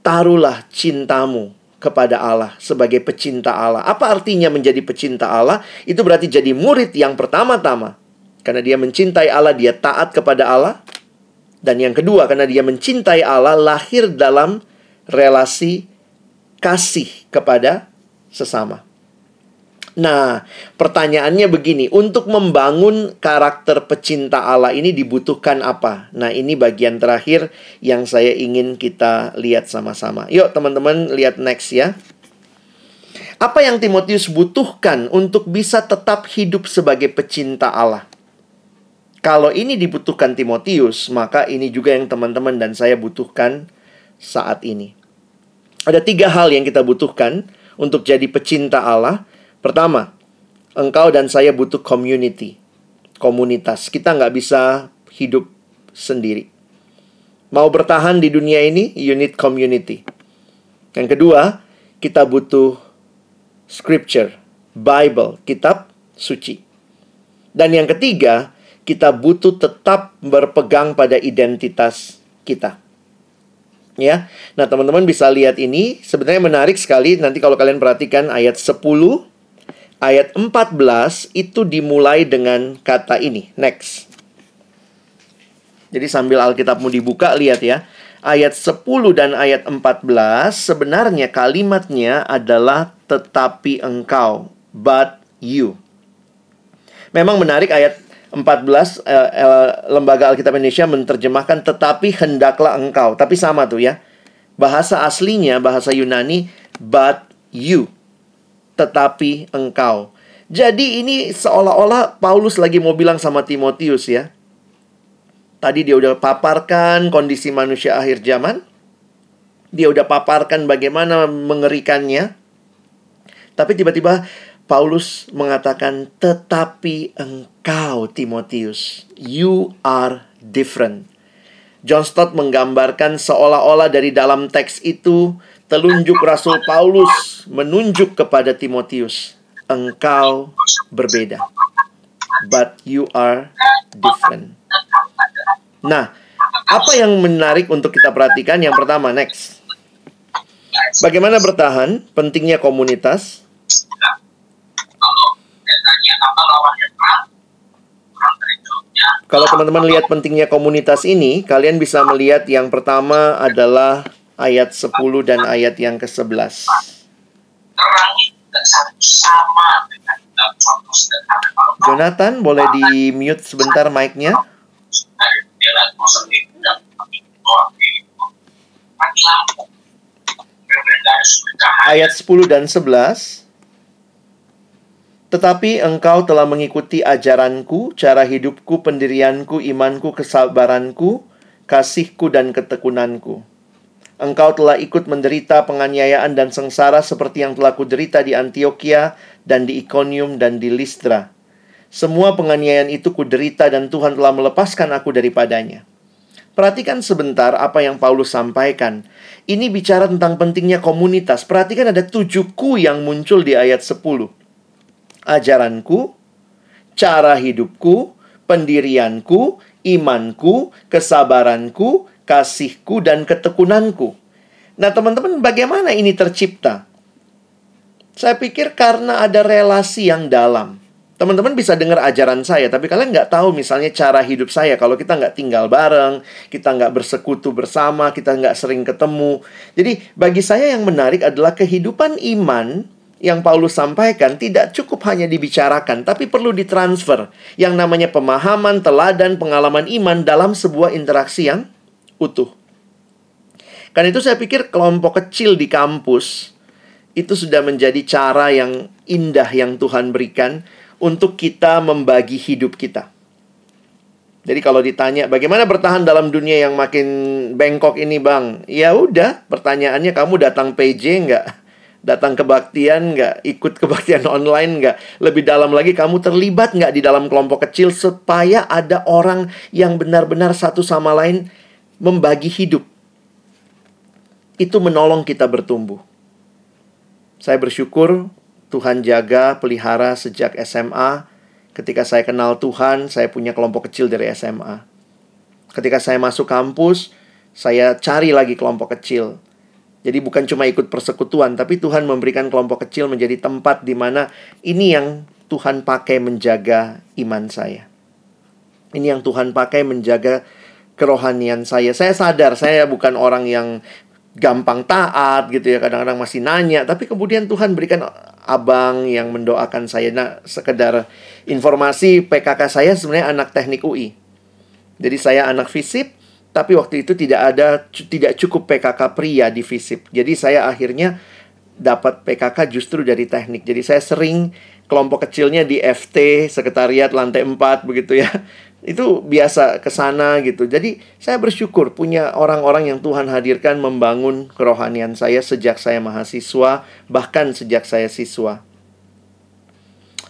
S2: taruhlah cintamu kepada Allah sebagai pecinta Allah. Apa artinya menjadi pecinta Allah? Itu berarti jadi murid yang pertama-tama. Karena dia mencintai Allah, dia taat kepada Allah. Dan yang kedua, karena dia mencintai Allah, lahir dalam relasi kasih kepada sesama. Nah, pertanyaannya begini, untuk membangun karakter pecinta Allah ini dibutuhkan apa? Nah, ini bagian terakhir yang saya ingin kita lihat sama-sama. Yuk, teman-teman, lihat next ya. Apa yang Timotius butuhkan untuk bisa tetap hidup sebagai pecinta Allah? Kalau ini dibutuhkan Timotius, maka ini juga yang teman-teman dan saya butuhkan saat ini. Ada tiga hal yang kita butuhkan untuk jadi pecinta Allah. Pertama, engkau dan saya butuh community, komunitas. Kita nggak bisa hidup sendiri. Mau bertahan di dunia ini, you need community. Yang kedua, kita butuh scripture, Bible, kitab suci. Dan yang ketiga, kita butuh tetap berpegang pada identitas kita ya. Nah, teman-teman bisa lihat ini sebenarnya menarik sekali nanti kalau kalian perhatikan ayat 10 ayat 14 itu dimulai dengan kata ini. Next. Jadi sambil Alkitabmu dibuka lihat ya. ayat 10 dan ayat 14 sebenarnya kalimatnya adalah tetapi engkau, but you. Memang menarik ayat 14 eh, eh, Lembaga Alkitab Indonesia menerjemahkan tetapi hendaklah engkau. Tapi sama tuh ya. Bahasa aslinya bahasa Yunani but you. Tetapi engkau. Jadi ini seolah-olah Paulus lagi mau bilang sama Timotius ya. Tadi dia udah paparkan kondisi manusia akhir zaman. Dia udah paparkan bagaimana mengerikannya. Tapi tiba-tiba Paulus mengatakan, "Tetapi engkau, Timotius, you are different." John Stott menggambarkan seolah-olah dari dalam teks itu telunjuk Rasul Paulus menunjuk kepada Timotius, "Engkau berbeda, but you are different." Nah, apa yang menarik untuk kita perhatikan? Yang pertama, next. Bagaimana bertahan? Pentingnya komunitas. Kalau teman-teman lihat pentingnya komunitas ini, kalian bisa melihat yang pertama adalah ayat 10 dan ayat yang ke-11. Jonathan, boleh di-mute sebentar mic-nya? Ayat 10 dan 11 Tetapi engkau telah mengikuti ajaranku, cara hidupku, pendirianku, imanku, kesabaranku, kasihku dan ketekunanku. Engkau telah ikut menderita penganiayaan dan sengsara seperti yang telah kuderita di Antioquia dan di Iconium dan di Listra. Semua penganiayaan itu kuderita dan Tuhan telah melepaskan aku daripadanya. Perhatikan sebentar apa yang Paulus sampaikan. Ini bicara tentang pentingnya komunitas. Perhatikan ada tujuh ku yang muncul di ayat 10. Ajaranku, cara hidupku, pendirianku, imanku, kesabaranku, kasihku, dan ketekunanku. Nah teman-teman bagaimana ini tercipta? Saya pikir karena ada relasi yang dalam. Teman-teman bisa dengar ajaran saya, tapi kalian nggak tahu misalnya cara hidup saya. Kalau kita nggak tinggal bareng, kita nggak bersekutu bersama, kita nggak sering ketemu. Jadi bagi saya yang menarik adalah kehidupan iman yang Paulus sampaikan tidak cukup hanya dibicarakan, tapi perlu ditransfer. Yang namanya pemahaman, teladan, pengalaman iman dalam sebuah interaksi yang utuh. Karena itu saya pikir kelompok kecil di kampus itu sudah menjadi cara yang indah yang Tuhan berikan untuk kita membagi hidup kita. Jadi kalau ditanya bagaimana bertahan dalam dunia yang makin bengkok ini bang? Ya udah pertanyaannya kamu datang PJ nggak? Datang kebaktian nggak? Ikut kebaktian online nggak? Lebih dalam lagi kamu terlibat nggak di dalam kelompok kecil supaya ada orang yang benar-benar satu sama lain membagi hidup. Itu menolong kita bertumbuh. Saya bersyukur Tuhan jaga, pelihara sejak SMA. Ketika saya kenal Tuhan, saya punya kelompok kecil dari SMA. Ketika saya masuk kampus, saya cari lagi kelompok kecil. Jadi bukan cuma ikut persekutuan, tapi Tuhan memberikan kelompok kecil menjadi tempat di mana ini yang Tuhan pakai menjaga iman saya. Ini yang Tuhan pakai menjaga kerohanian saya. Saya sadar saya bukan orang yang gampang taat gitu ya kadang-kadang masih nanya. Tapi kemudian Tuhan berikan abang yang mendoakan saya. Nah sekedar informasi PKK saya sebenarnya anak teknik UI jadi saya anak FISIP tapi waktu itu tidak ada tidak cukup PKK pria di FISIP. Jadi saya akhirnya dapat PKK justru dari teknik. Jadi saya sering kelompok kecilnya di FT sekretariat lantai 4 begitu ya itu biasa ke sana gitu. Jadi saya bersyukur punya orang-orang yang Tuhan hadirkan membangun kerohanian saya sejak saya mahasiswa, bahkan sejak saya siswa.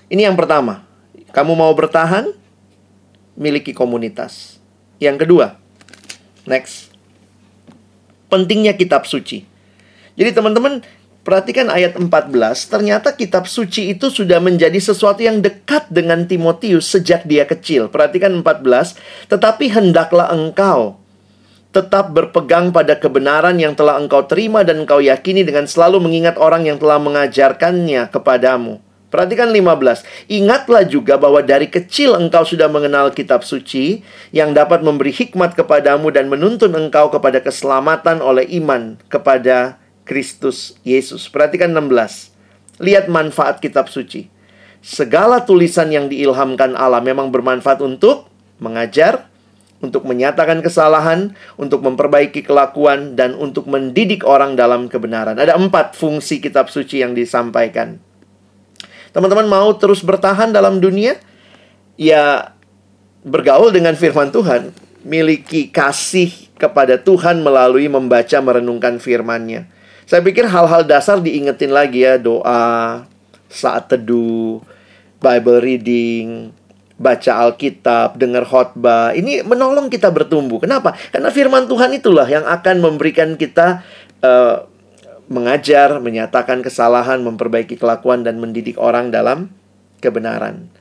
S2: Ini yang pertama. Kamu mau bertahan? Miliki komunitas. Yang kedua, next. Pentingnya kitab suci. Jadi teman-teman Perhatikan ayat 14, ternyata kitab suci itu sudah menjadi sesuatu yang dekat dengan Timotius sejak dia kecil. Perhatikan 14, tetapi hendaklah engkau tetap berpegang pada kebenaran yang telah engkau terima dan engkau yakini dengan selalu mengingat orang yang telah mengajarkannya kepadamu. Perhatikan 15. Ingatlah juga bahwa dari kecil engkau sudah mengenal kitab suci yang dapat memberi hikmat kepadamu dan menuntun engkau kepada keselamatan oleh iman kepada Kristus Yesus. Perhatikan 16. Lihat manfaat kitab suci. Segala tulisan yang diilhamkan Allah memang bermanfaat untuk mengajar, untuk menyatakan kesalahan, untuk memperbaiki kelakuan, dan untuk mendidik orang dalam kebenaran. Ada empat fungsi kitab suci yang disampaikan. Teman-teman mau terus bertahan dalam dunia? Ya, bergaul dengan firman Tuhan. Miliki kasih kepada Tuhan melalui membaca merenungkan firman-Nya. Saya pikir hal-hal dasar diingetin lagi ya, doa, saat teduh, Bible reading, baca Alkitab, dengar khotbah. Ini menolong kita bertumbuh. Kenapa? Karena firman Tuhan itulah yang akan memberikan kita uh, mengajar, menyatakan kesalahan, memperbaiki kelakuan, dan mendidik orang dalam kebenaran.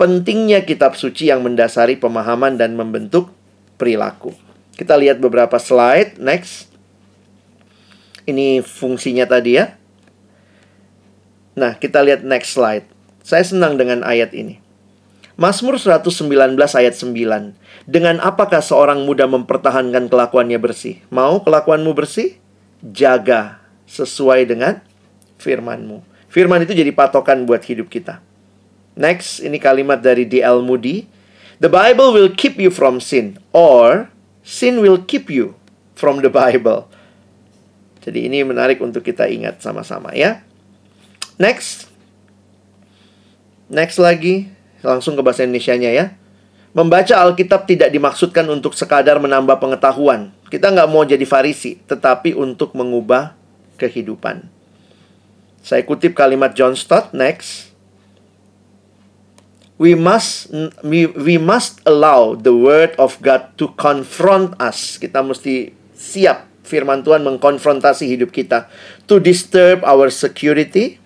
S2: Pentingnya kitab suci yang mendasari pemahaman dan membentuk perilaku. Kita lihat beberapa slide. Next. Ini fungsinya tadi ya. Nah, kita lihat next slide. Saya senang dengan ayat ini. Mazmur 119 ayat 9. Dengan apakah seorang muda mempertahankan kelakuannya bersih? Mau kelakuanmu bersih? Jaga sesuai dengan firmanmu. Firman itu jadi patokan buat hidup kita. Next, ini kalimat dari D.L. Moody. The Bible will keep you from sin or sin will keep you from the Bible. Jadi ini menarik untuk kita ingat sama-sama ya. Next. Next lagi, langsung ke bahasa Indonesia-nya ya. Membaca Alkitab tidak dimaksudkan untuk sekadar menambah pengetahuan. Kita nggak mau jadi farisi, tetapi untuk mengubah kehidupan. Saya kutip kalimat John Stott next. We must we, we must allow the word of God to confront us. Kita mesti siap firman Tuhan mengkonfrontasi hidup kita to disturb our security,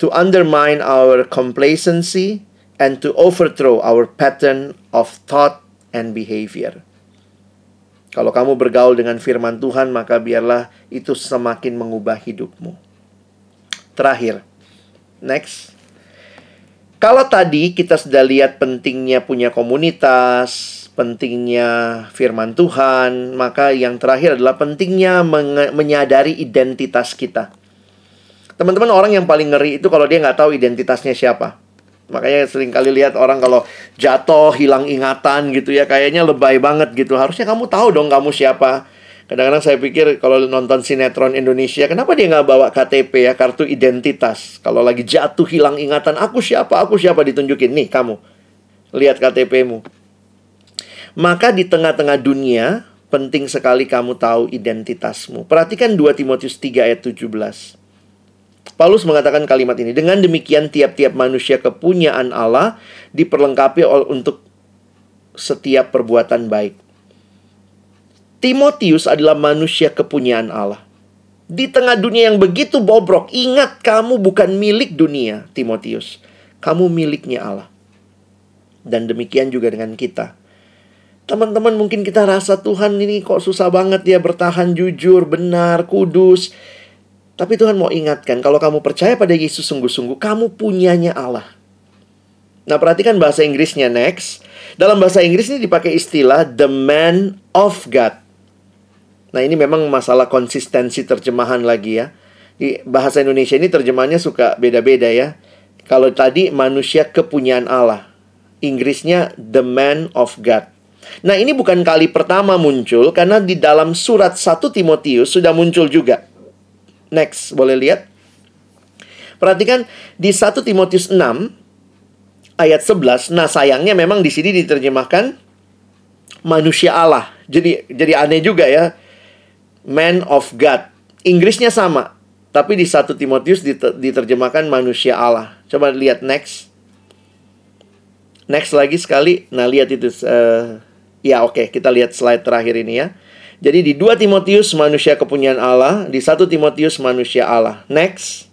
S2: to undermine our complacency and to overthrow our pattern of thought and behavior. Kalau kamu bergaul dengan firman Tuhan, maka biarlah itu semakin mengubah hidupmu. Terakhir, next. Kalau tadi kita sudah lihat pentingnya punya komunitas, pentingnya firman Tuhan, maka yang terakhir adalah pentingnya menyadari identitas kita. Teman-teman, orang yang paling ngeri itu kalau dia nggak tahu identitasnya siapa. Makanya sering kali lihat orang kalau jatuh, hilang ingatan gitu ya. Kayaknya lebay banget gitu. Harusnya kamu tahu dong kamu siapa. Kadang-kadang saya pikir kalau nonton sinetron Indonesia, kenapa dia nggak bawa KTP ya, kartu identitas? Kalau lagi jatuh, hilang ingatan, aku siapa, aku siapa ditunjukin. Nih kamu, lihat KTP-mu. Maka di tengah-tengah dunia, penting sekali kamu tahu identitasmu. Perhatikan 2 Timotius 3 ayat 17. Paulus mengatakan kalimat ini, dengan demikian tiap-tiap manusia kepunyaan Allah diperlengkapi untuk setiap perbuatan baik. Timotius adalah manusia kepunyaan Allah. Di tengah dunia yang begitu bobrok, ingat kamu bukan milik dunia, Timotius. Kamu miliknya Allah. Dan demikian juga dengan kita. Teman-teman mungkin kita rasa Tuhan ini kok susah banget ya bertahan jujur, benar, kudus. Tapi Tuhan mau ingatkan, kalau kamu percaya pada Yesus sungguh-sungguh, kamu punyanya Allah. Nah, perhatikan bahasa Inggrisnya next. Dalam bahasa Inggris ini dipakai istilah the man of God. Nah, ini memang masalah konsistensi terjemahan lagi ya. Di bahasa Indonesia ini terjemahannya suka beda-beda ya. Kalau tadi manusia kepunyaan Allah. Inggrisnya the man of God. Nah, ini bukan kali pertama muncul karena di dalam surat 1 Timotius sudah muncul juga. Next, boleh lihat. Perhatikan di 1 Timotius 6 ayat 11. Nah, sayangnya memang di sini diterjemahkan manusia Allah. Jadi jadi aneh juga ya. Man of God. Inggrisnya sama, tapi di 1 Timotius diterjemahkan manusia Allah. Coba lihat next. Next lagi sekali. Nah, lihat itu uh, ya oke, okay, kita lihat slide terakhir ini ya. Jadi di 2 Timotius manusia kepunyaan Allah, di 1 Timotius manusia Allah. Next.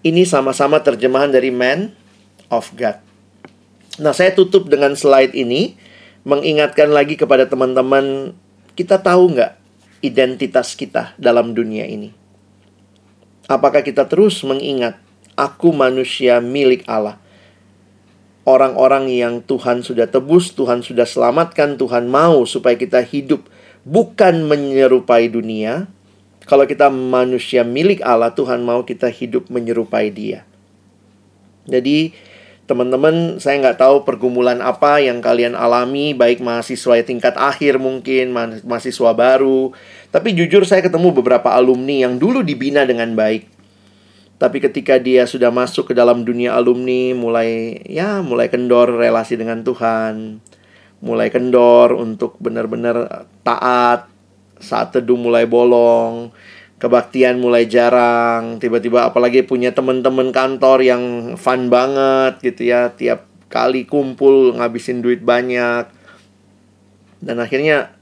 S2: Ini sama-sama terjemahan dari man of God. Nah, saya tutup dengan slide ini mengingatkan lagi kepada teman-teman, kita tahu nggak identitas kita dalam dunia ini? Apakah kita terus mengingat aku manusia milik Allah. Orang-orang yang Tuhan sudah tebus, Tuhan sudah selamatkan, Tuhan mau supaya kita hidup bukan menyerupai dunia. Kalau kita manusia milik Allah, Tuhan mau kita hidup menyerupai Dia. Jadi, teman-teman, saya nggak tahu pergumulan apa yang kalian alami, baik mahasiswa tingkat akhir mungkin, mahasiswa baru. Tapi jujur saya ketemu beberapa alumni yang dulu dibina dengan baik. Tapi ketika dia sudah masuk ke dalam dunia alumni, mulai ya mulai kendor relasi dengan Tuhan, mulai kendor untuk benar-benar taat, saat teduh mulai bolong, kebaktian mulai jarang tiba-tiba apalagi punya teman-teman kantor yang fun banget gitu ya. Tiap kali kumpul ngabisin duit banyak. Dan akhirnya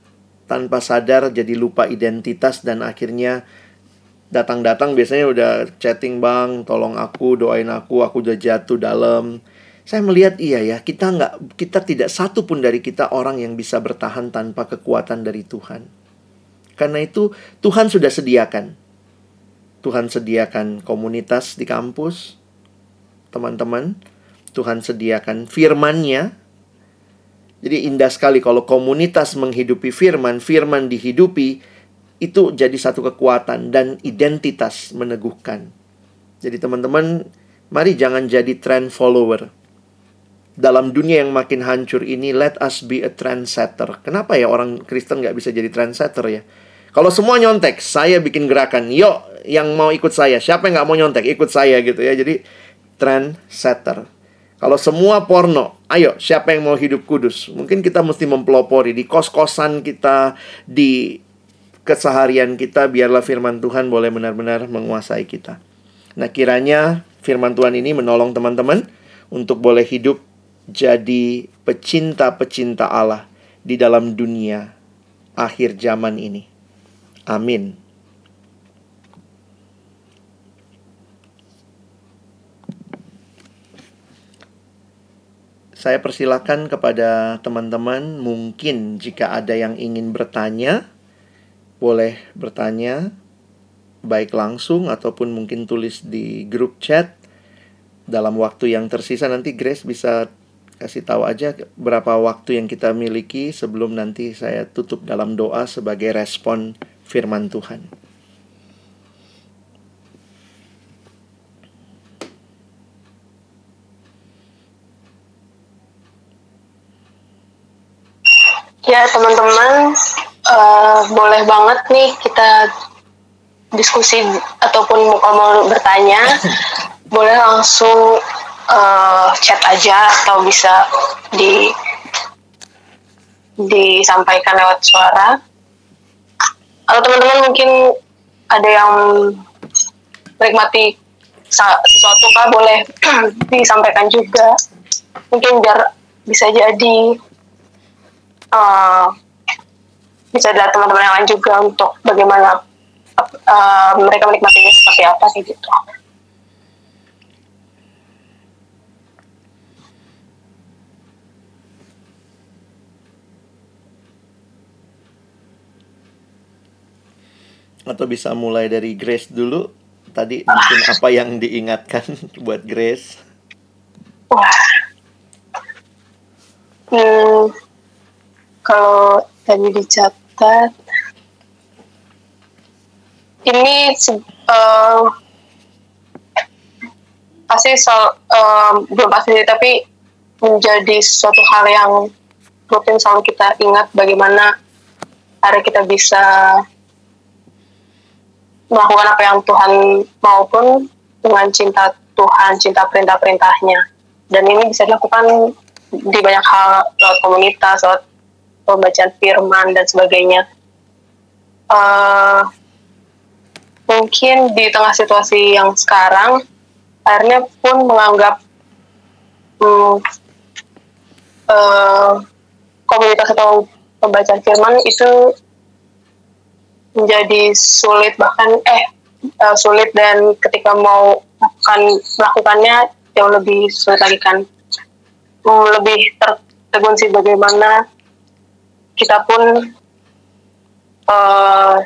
S2: tanpa sadar jadi lupa identitas dan akhirnya datang-datang biasanya udah chatting bang tolong aku doain aku aku udah jatuh dalam. Saya melihat iya ya kita nggak kita tidak satu pun dari kita orang yang bisa bertahan tanpa kekuatan dari Tuhan karena itu Tuhan sudah sediakan. Tuhan sediakan komunitas di kampus, teman-teman. Tuhan sediakan firman-Nya. Jadi indah sekali kalau komunitas menghidupi firman, firman dihidupi, itu jadi satu kekuatan dan identitas meneguhkan. Jadi teman-teman, mari jangan jadi trend follower. Dalam dunia yang makin hancur ini, let us be a trendsetter. Kenapa ya orang Kristen nggak bisa jadi trendsetter ya? Kalau semua nyontek, saya bikin gerakan. Yuk, yang mau ikut saya. Siapa yang nggak mau nyontek, ikut saya gitu ya. Jadi trend setter. Kalau semua porno, ayo siapa yang mau hidup kudus? Mungkin kita mesti mempelopori di kos-kosan kita, di keseharian kita, biarlah firman Tuhan boleh benar-benar menguasai kita. Nah kiranya firman Tuhan ini menolong teman-teman untuk boleh hidup jadi pecinta-pecinta Allah di dalam dunia akhir zaman ini. Amin. Saya persilakan kepada teman-teman, mungkin jika ada yang ingin bertanya, boleh bertanya, baik langsung ataupun mungkin tulis di grup chat. Dalam waktu yang tersisa, nanti Grace bisa kasih tahu aja berapa waktu yang kita miliki sebelum nanti saya tutup dalam doa sebagai respon firman Tuhan.
S3: Ya teman-teman, uh, boleh banget nih kita diskusi ataupun mau mau bertanya, boleh langsung uh, chat aja atau bisa di disampaikan lewat suara atau teman-teman mungkin ada yang menikmati sesuatu kah boleh disampaikan juga mungkin biar bisa jadi uh, bisa dilihat teman-teman yang lain juga untuk bagaimana uh, mereka menikmatinya seperti apa sih gitu.
S2: Atau bisa mulai dari Grace dulu? Tadi mungkin apa yang diingatkan buat Grace?
S3: Hmm, kalau tadi dicatat ini uh, pasti soal uh, belum pasti tapi menjadi suatu hal yang rutin selalu kita ingat bagaimana hari kita bisa melakukan apa yang Tuhan maupun dengan cinta Tuhan, cinta perintah-perintahnya. Dan ini bisa dilakukan di banyak hal lewat komunitas, lewat pembacaan firman dan sebagainya. Uh, mungkin di tengah situasi yang sekarang, akhirnya pun menganggap um, uh, komunitas atau pembacaan firman itu menjadi sulit bahkan eh uh, sulit dan ketika mau melakukan melakukannya jauh lebih sulit lagi kan. Um, lebih tertegun sih bagaimana kita pun uh,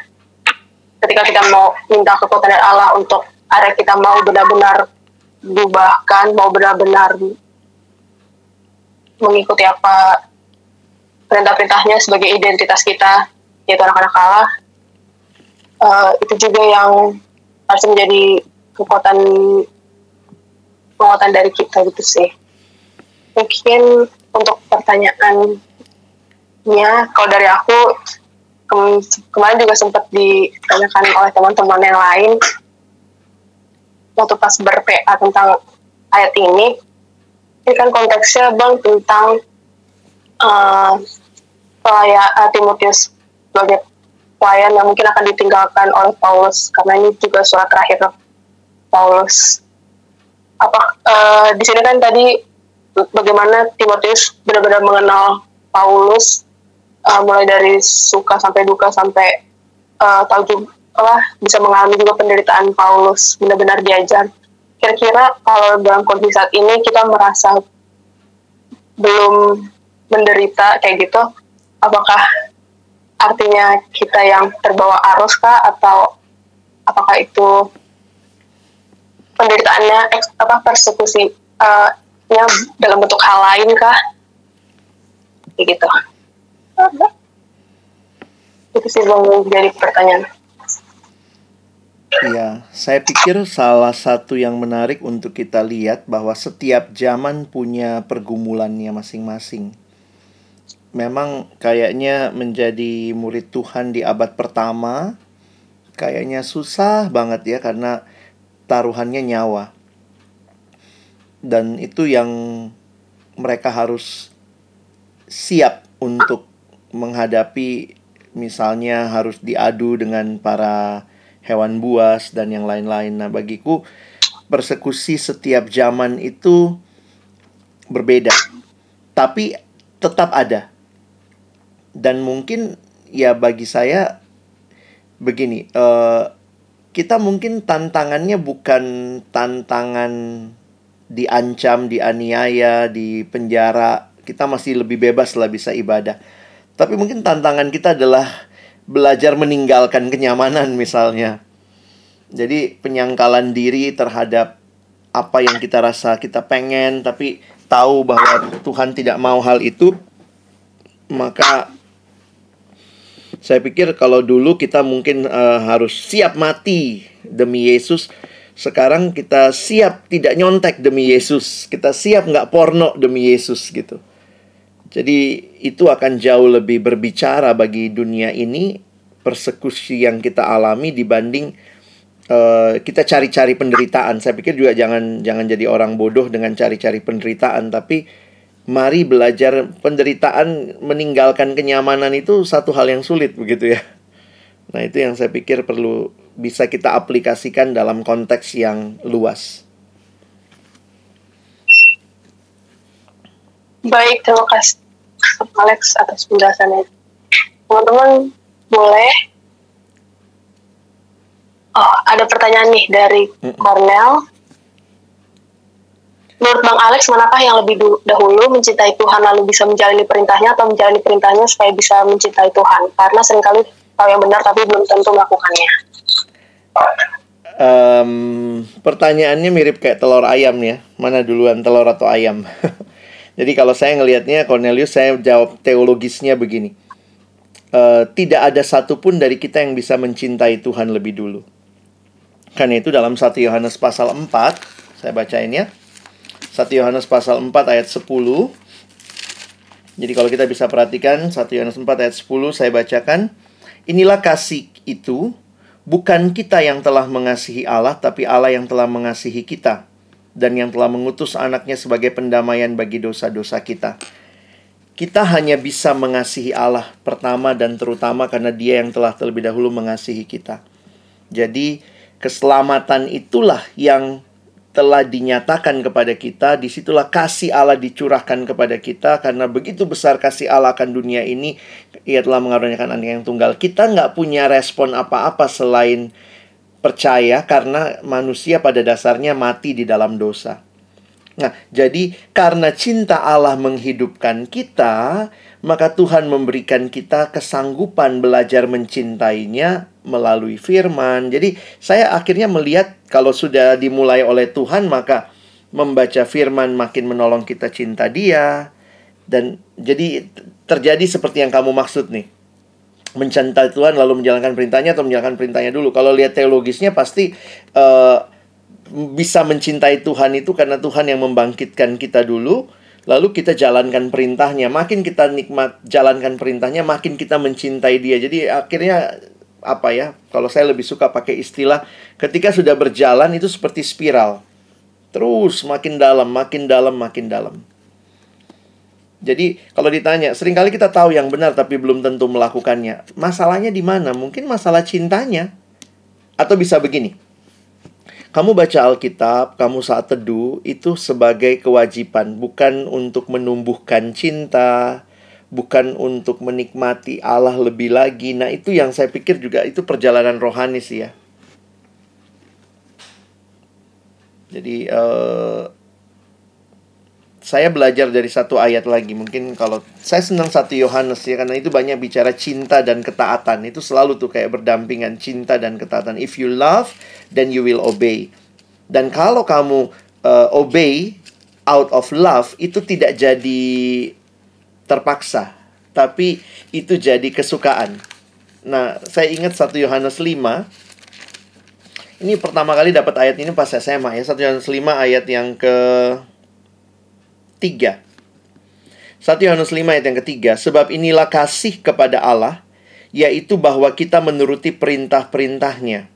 S3: ketika kita mau minta kekuatan dari Allah untuk area kita mau benar-benar diubahkan mau benar-benar mengikuti apa perintah-perintahnya sebagai identitas kita yaitu anak-anak Allah uh, itu juga yang harus menjadi kekuatan kekuatan dari kita gitu sih. Mungkin untuk pertanyaannya kalau dari aku kemarin juga sempat ditanyakan oleh teman-teman yang lain waktu pas ber-PA tentang ayat ini. Ini kan konteksnya bang tentang uh, pelayan uh, Timotius sebagai pelayan yang mungkin akan ditinggalkan oleh Paulus. Karena ini juga surat terakhir Paulus. Apa uh, di sini kan tadi bagaimana Timotius benar-benar mengenal Paulus uh, mulai dari suka sampai duka sampai uh, tahu juga uh, bisa mengalami juga penderitaan Paulus benar-benar diajar. Kira-kira kalau dalam kondisi saat ini kita merasa belum menderita kayak gitu apakah artinya kita yang terbawa arus kah? Atau apakah itu penderitaannya apa persekusi uh, nya dalam bentuk hal lain kah? Kayak gitu. Itu sih bang jadi pertanyaan.
S2: Iya, saya pikir salah satu yang menarik untuk kita lihat bahwa setiap zaman punya pergumulannya masing-masing. Memang kayaknya menjadi murid Tuhan di abad pertama kayaknya susah banget ya karena taruhannya nyawa. Dan itu yang mereka harus siap untuk menghadapi misalnya harus diadu dengan para hewan buas dan yang lain-lain. Nah, bagiku persekusi setiap zaman itu berbeda. Tapi tetap ada. Dan mungkin ya bagi saya begini, uh, kita mungkin tantangannya bukan tantangan diancam, dianiaya, di penjara kita masih lebih bebas lah bisa ibadah. Tapi mungkin tantangan kita adalah belajar meninggalkan kenyamanan misalnya. Jadi penyangkalan diri terhadap apa yang kita rasa kita pengen tapi tahu bahwa Tuhan tidak mau hal itu maka saya pikir kalau dulu kita mungkin uh, harus siap mati demi Yesus. Sekarang kita siap tidak nyontek demi Yesus. Kita siap nggak porno demi Yesus gitu. Jadi itu akan jauh lebih berbicara bagi dunia ini persekusi yang kita alami dibanding uh, kita cari-cari penderitaan. Saya pikir juga jangan jangan jadi orang bodoh dengan cari-cari penderitaan, tapi mari belajar penderitaan meninggalkan kenyamanan itu satu hal yang sulit begitu ya. Nah, itu yang saya pikir perlu bisa kita aplikasikan dalam konteks yang luas.
S3: Baik, terima kasih Alex atas penjelasannya. Teman-teman boleh. Oh, ada pertanyaan nih dari Cornell. Menurut Bang Alex, manakah yang lebih dahulu mencintai Tuhan lalu bisa menjalani perintahnya atau menjalani perintahnya supaya bisa mencintai Tuhan? Karena sering kali tahu yang benar tapi belum tentu melakukannya.
S2: Um, pertanyaannya mirip kayak telur ayam ya. Mana duluan telur atau ayam? Jadi kalau saya ngelihatnya Cornelius saya jawab teologisnya begini. Uh, tidak ada satupun dari kita yang bisa mencintai Tuhan lebih dulu. Karena itu dalam 1 Yohanes pasal 4, saya bacain ya. 1 Yohanes pasal 4 ayat 10. Jadi kalau kita bisa perhatikan 1 Yohanes 4 ayat 10 saya bacakan. Inilah kasih itu bukan kita yang telah mengasihi Allah tapi Allah yang telah mengasihi kita dan yang telah mengutus anaknya sebagai pendamaian bagi dosa-dosa kita. Kita hanya bisa mengasihi Allah pertama dan terutama karena Dia yang telah terlebih dahulu mengasihi kita. Jadi, keselamatan itulah yang telah dinyatakan kepada kita, di situlah kasih Allah dicurahkan kepada kita, karena begitu besar kasih Allah akan dunia ini, ia telah mengaruniakan anak yang tunggal. Kita nggak punya respon apa-apa selain percaya karena manusia pada dasarnya mati di dalam dosa. Nah, jadi karena cinta Allah menghidupkan kita, maka Tuhan memberikan kita kesanggupan belajar mencintainya melalui firman. Jadi, saya akhirnya melihat kalau sudah dimulai oleh Tuhan, maka membaca firman makin menolong kita cinta dia. Dan jadi terjadi seperti yang kamu maksud nih. Mencintai Tuhan lalu menjalankan perintahnya atau menjalankan perintahnya dulu. Kalau lihat teologisnya pasti uh, bisa mencintai Tuhan itu karena Tuhan yang membangkitkan kita dulu lalu kita jalankan perintahnya. Makin kita nikmat jalankan perintahnya makin kita mencintai dia. Jadi akhirnya apa ya kalau saya lebih suka pakai istilah ketika sudah berjalan itu seperti spiral terus makin dalam makin dalam makin dalam jadi kalau ditanya, sering kali kita tahu yang benar tapi belum tentu melakukannya. Masalahnya di mana? Mungkin masalah cintanya. Atau bisa begini. Kamu baca Alkitab, kamu saat teduh itu sebagai kewajiban, bukan untuk menumbuhkan cinta, bukan untuk menikmati Allah lebih lagi. Nah, itu yang saya pikir juga itu perjalanan rohani sih ya. Jadi uh, saya belajar dari satu ayat lagi. Mungkin kalau saya senang satu Yohanes ya karena itu banyak bicara cinta dan ketaatan. Itu selalu tuh kayak berdampingan cinta dan ketaatan. If you love, then you will obey. Dan kalau kamu uh, obey out of love itu tidak jadi terpaksa, tapi itu jadi kesukaan. Nah, saya ingat satu Yohanes 5 ini pertama kali dapat ayat ini pas SMA ya. Satu Yohanes 5 ayat yang ke 3. 1 Yohanes 5 ayat yang ketiga, sebab inilah kasih kepada Allah, yaitu bahwa kita menuruti perintah-perintahnya.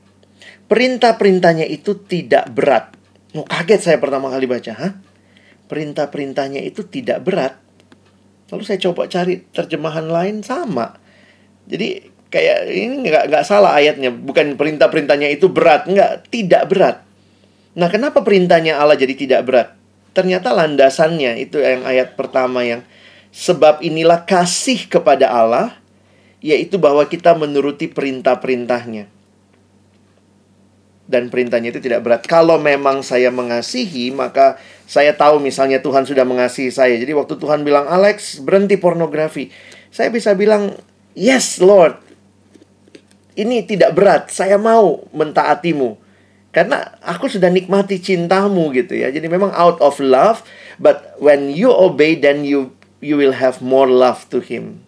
S2: Perintah-perintahnya itu tidak berat. Oh, kaget saya pertama kali baca, Hah? Perintah-perintahnya itu tidak berat. Lalu saya coba cari terjemahan lain sama. Jadi kayak ini nggak nggak salah ayatnya, bukan perintah-perintahnya itu berat, nggak, tidak berat. Nah, kenapa perintahnya Allah jadi tidak berat? Ternyata landasannya itu yang ayat pertama yang sebab inilah kasih kepada Allah yaitu bahwa kita menuruti perintah-perintahnya. Dan perintahnya itu tidak berat. Kalau memang saya mengasihi, maka saya tahu misalnya Tuhan sudah mengasihi saya. Jadi waktu Tuhan bilang, "Alex, berhenti pornografi." Saya bisa bilang, "Yes, Lord." Ini tidak berat. Saya mau mentaatimu. Karena aku sudah nikmati cintamu gitu ya. Jadi memang out of love, but when you obey then you you will have more love to him.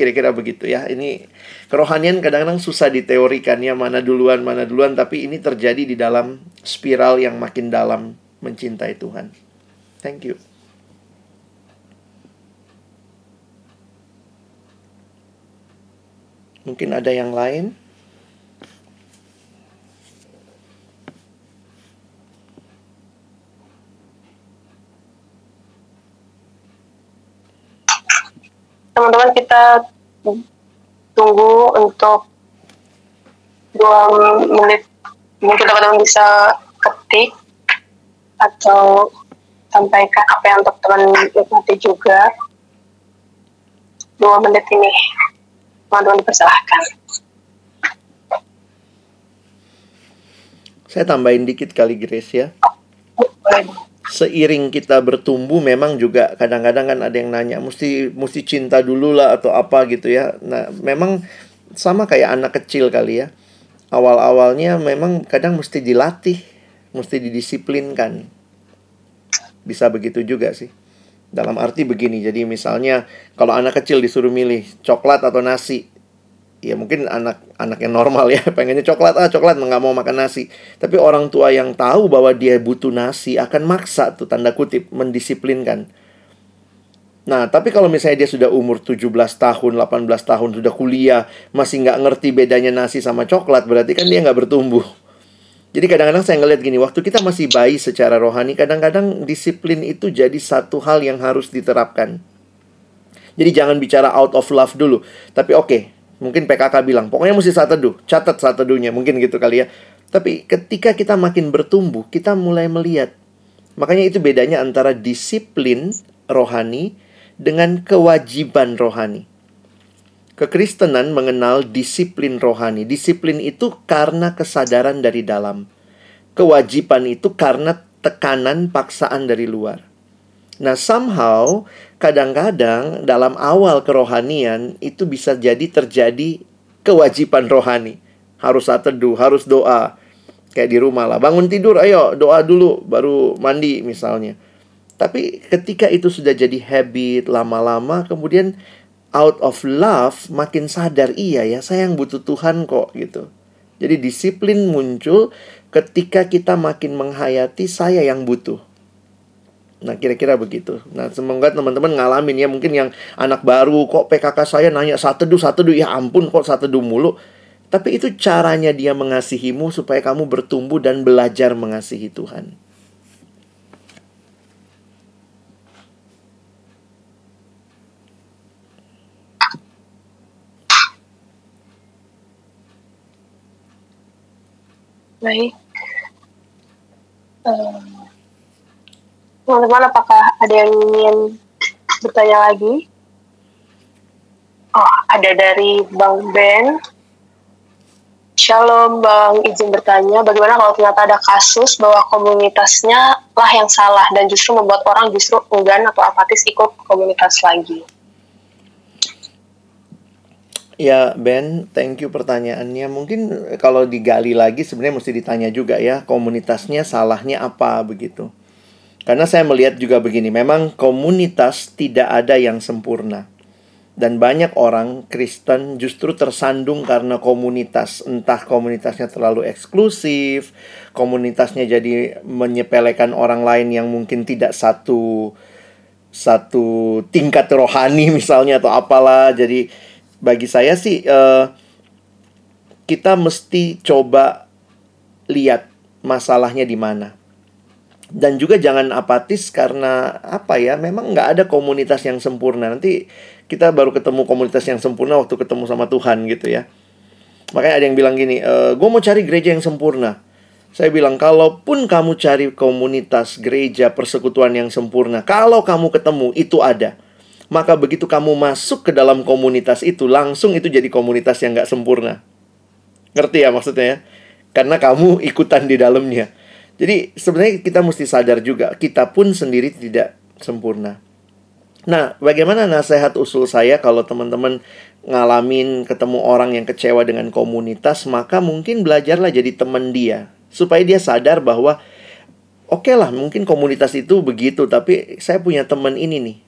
S2: Kira-kira begitu ya. Ini kerohanian kadang-kadang susah diteorikan ya mana duluan mana duluan tapi ini terjadi di dalam spiral yang makin dalam mencintai Tuhan. Thank you. Mungkin ada yang lain?
S3: Teman-teman kita tunggu untuk dua menit. Mungkin teman-teman bisa ketik atau sampaikan apa yang teman-teman nikmati juga. Dua menit ini teman-teman persilahkan.
S2: Saya tambahin dikit kali Grace ya seiring kita bertumbuh memang juga kadang-kadang kan ada yang nanya mesti mesti cinta dulu lah atau apa gitu ya. Nah, memang sama kayak anak kecil kali ya. Awal-awalnya memang kadang mesti dilatih, mesti didisiplinkan. Bisa begitu juga sih. Dalam arti begini, jadi misalnya kalau anak kecil disuruh milih coklat atau nasi, ya mungkin anak anak yang normal ya. Pengennya coklat ah coklat nggak mau makan nasi. Tapi orang tua yang tahu bahwa dia butuh nasi akan maksa tuh tanda kutip mendisiplinkan. Nah tapi kalau misalnya dia sudah umur 17 tahun 18 tahun sudah kuliah masih nggak ngerti bedanya nasi sama coklat berarti kan dia nggak bertumbuh. Jadi kadang-kadang saya ngeliat gini waktu kita masih bayi secara rohani kadang-kadang disiplin itu jadi satu hal yang harus diterapkan. Jadi jangan bicara out of love dulu. Tapi oke okay, Mungkin PKK bilang, pokoknya mesti saat teduh. Catat saat teduhnya, mungkin gitu kali ya. Tapi ketika kita makin bertumbuh, kita mulai melihat. Makanya itu bedanya antara disiplin rohani dengan kewajiban rohani. Kekristenan mengenal disiplin rohani. Disiplin itu karena kesadaran dari dalam. Kewajiban itu karena tekanan paksaan dari luar. Nah, somehow kadang-kadang dalam awal kerohanian itu bisa jadi terjadi kewajiban rohani. Harus saat teduh, harus doa. Kayak di rumah lah, bangun tidur, ayo doa dulu, baru mandi misalnya. Tapi ketika itu sudah jadi habit lama-lama, kemudian out of love makin sadar iya ya saya yang butuh Tuhan kok gitu. Jadi disiplin muncul ketika kita makin menghayati saya yang butuh. Nah, kira-kira begitu. Nah, semoga teman-teman ngalamin ya. Mungkin yang anak baru, kok PKK saya nanya satu du, satu du. Ya ampun, kok satu du mulu. Tapi itu caranya dia mengasihimu supaya kamu bertumbuh dan belajar mengasihi Tuhan.
S3: Baik. Um, teman-teman apakah ada yang ingin bertanya lagi? Oh, ada dari Bang Ben. Shalom Bang, izin bertanya, bagaimana kalau ternyata ada kasus bahwa komunitasnya lah yang salah dan justru membuat orang justru enggan atau apatis ikut komunitas lagi?
S2: Ya Ben, thank you pertanyaannya. Mungkin kalau digali lagi sebenarnya mesti ditanya juga ya, komunitasnya salahnya apa begitu. Karena saya melihat juga begini, memang komunitas tidak ada yang sempurna. Dan banyak orang Kristen justru tersandung karena komunitas. Entah komunitasnya terlalu eksklusif, komunitasnya jadi menyepelekan orang lain yang mungkin tidak satu satu tingkat rohani misalnya atau apalah. Jadi bagi saya sih uh, kita mesti coba lihat masalahnya di mana dan juga jangan apatis karena apa ya memang nggak ada komunitas yang sempurna. Nanti kita baru ketemu komunitas yang sempurna waktu ketemu sama Tuhan gitu ya. Makanya ada yang bilang gini e, gue mau cari gereja yang sempurna. Saya bilang kalaupun kamu cari komunitas gereja persekutuan yang sempurna kalau kamu ketemu itu ada. Maka begitu kamu masuk ke dalam komunitas itu langsung itu jadi komunitas yang nggak sempurna. Ngerti ya maksudnya ya? Karena kamu ikutan di dalamnya jadi sebenarnya kita mesti sadar juga kita pun sendiri tidak sempurna. Nah, bagaimana nasihat usul saya kalau teman-teman ngalamin ketemu orang yang kecewa dengan komunitas, maka mungkin belajarlah jadi teman dia supaya dia sadar bahwa oke okay lah mungkin komunitas itu begitu, tapi saya punya teman ini nih.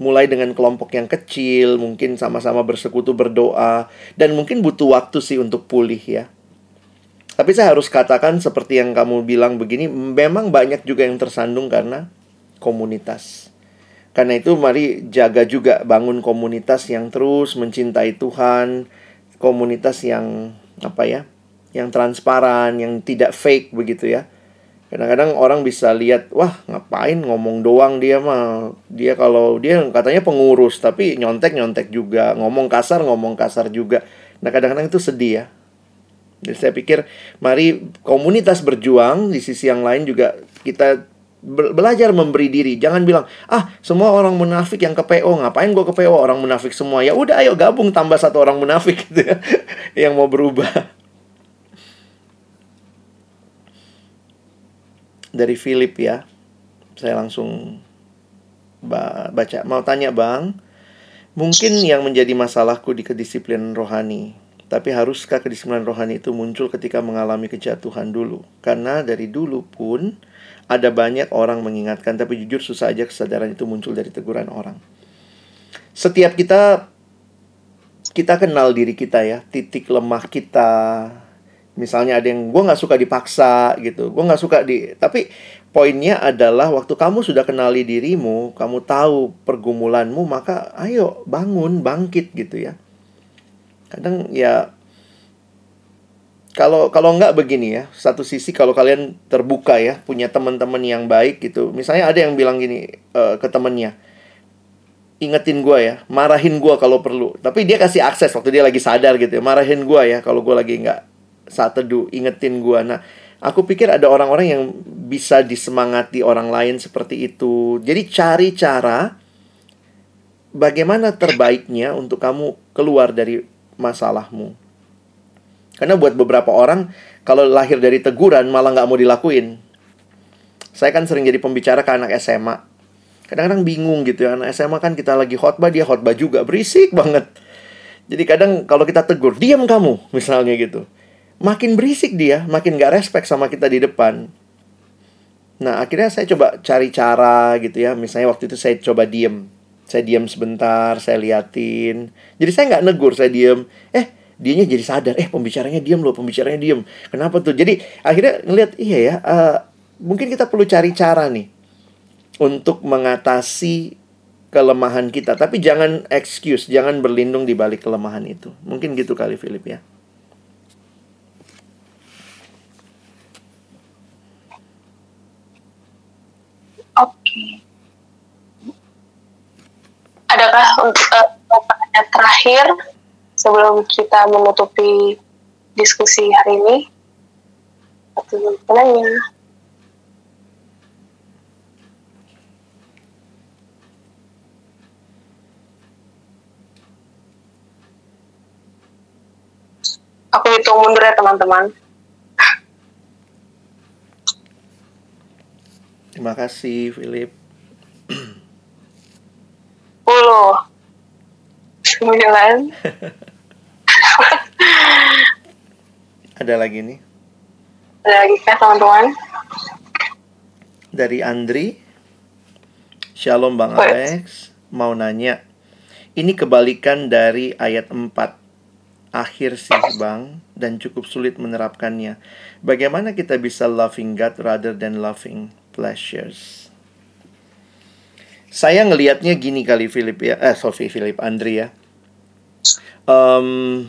S2: Mulai dengan kelompok yang kecil, mungkin sama-sama bersekutu berdoa dan mungkin butuh waktu sih untuk pulih ya. Tapi saya harus katakan seperti yang kamu bilang begini, memang banyak juga yang tersandung karena komunitas. Karena itu mari jaga juga bangun komunitas yang terus mencintai Tuhan, komunitas yang apa ya? Yang transparan, yang tidak fake begitu ya. Kadang-kadang orang bisa lihat, wah ngapain ngomong doang dia mah. Dia kalau dia katanya pengurus tapi nyontek-nyontek juga, ngomong kasar ngomong kasar juga. Nah kadang-kadang itu sedih ya jadi saya pikir mari komunitas berjuang di sisi yang lain juga kita belajar memberi diri. Jangan bilang, "Ah, semua orang munafik yang ke PO, ngapain gue ke PO orang munafik semua?" Ya udah ayo gabung tambah satu orang munafik gitu ya yang mau berubah. Dari Philip ya. Saya langsung baca. Mau tanya, Bang, mungkin yang menjadi masalahku di kedisiplinan rohani tapi haruskah kedisiplinan rohani itu muncul ketika mengalami kejatuhan dulu? Karena dari dulu pun ada banyak orang mengingatkan, tapi jujur susah aja kesadaran itu muncul dari teguran orang. Setiap kita kita kenal diri kita ya, titik lemah kita. Misalnya ada yang gue nggak suka dipaksa gitu, gue nggak suka di. Tapi poinnya adalah waktu kamu sudah kenali dirimu, kamu tahu pergumulanmu, maka ayo bangun, bangkit gitu ya kadang ya kalau kalau nggak begini ya satu sisi kalau kalian terbuka ya punya teman-teman yang baik gitu. Misalnya ada yang bilang gini uh, ke temennya ingetin gue ya marahin gue kalau perlu. Tapi dia kasih akses waktu dia lagi sadar gitu ya marahin gue ya kalau gue lagi nggak saat teduh ingetin gue nah aku pikir ada orang-orang yang bisa disemangati orang lain seperti itu. Jadi cari cara bagaimana terbaiknya untuk kamu keluar dari masalahmu. Karena buat beberapa orang, kalau lahir dari teguran malah nggak mau dilakuin. Saya kan sering jadi pembicara ke anak SMA. Kadang-kadang bingung gitu ya, anak SMA kan kita lagi khotbah, dia khotbah juga, berisik banget. Jadi kadang kalau kita tegur, diam kamu, misalnya gitu. makin berisik dia, makin gak respect sama kita di depan. Nah, akhirnya saya coba cari cara gitu ya. Misalnya waktu itu saya coba diem. Saya diem sebentar, saya liatin. Jadi saya nggak negur, saya diem. Eh, dianya jadi sadar. Eh, pembicaranya diem loh, pembicaranya diem. Kenapa tuh? Jadi akhirnya ngeliat, iya ya, uh, mungkin kita perlu cari cara nih. Untuk mengatasi kelemahan kita. Tapi jangan excuse, jangan berlindung di balik kelemahan itu. Mungkin gitu kali, Philip ya.
S3: Oke. Adakah untuk uh, pertanyaan terakhir sebelum kita menutupi diskusi hari ini? Satu penanya. Aku hitung mundur ya teman-teman.
S2: Terima kasih, Philip.
S3: 10 9
S2: Ada lagi nih.
S3: Ada lagi kah teman-teman?
S2: Dari Andri. Shalom Bang
S3: Baik.
S2: Alex. Mau nanya. Ini kebalikan dari ayat 4. Akhir sih Bang. Dan cukup sulit menerapkannya. Bagaimana kita bisa loving God rather than loving pleasures? Saya ngelihatnya gini kali Philip ya. Eh, Sophie Philip Andri ya. Em,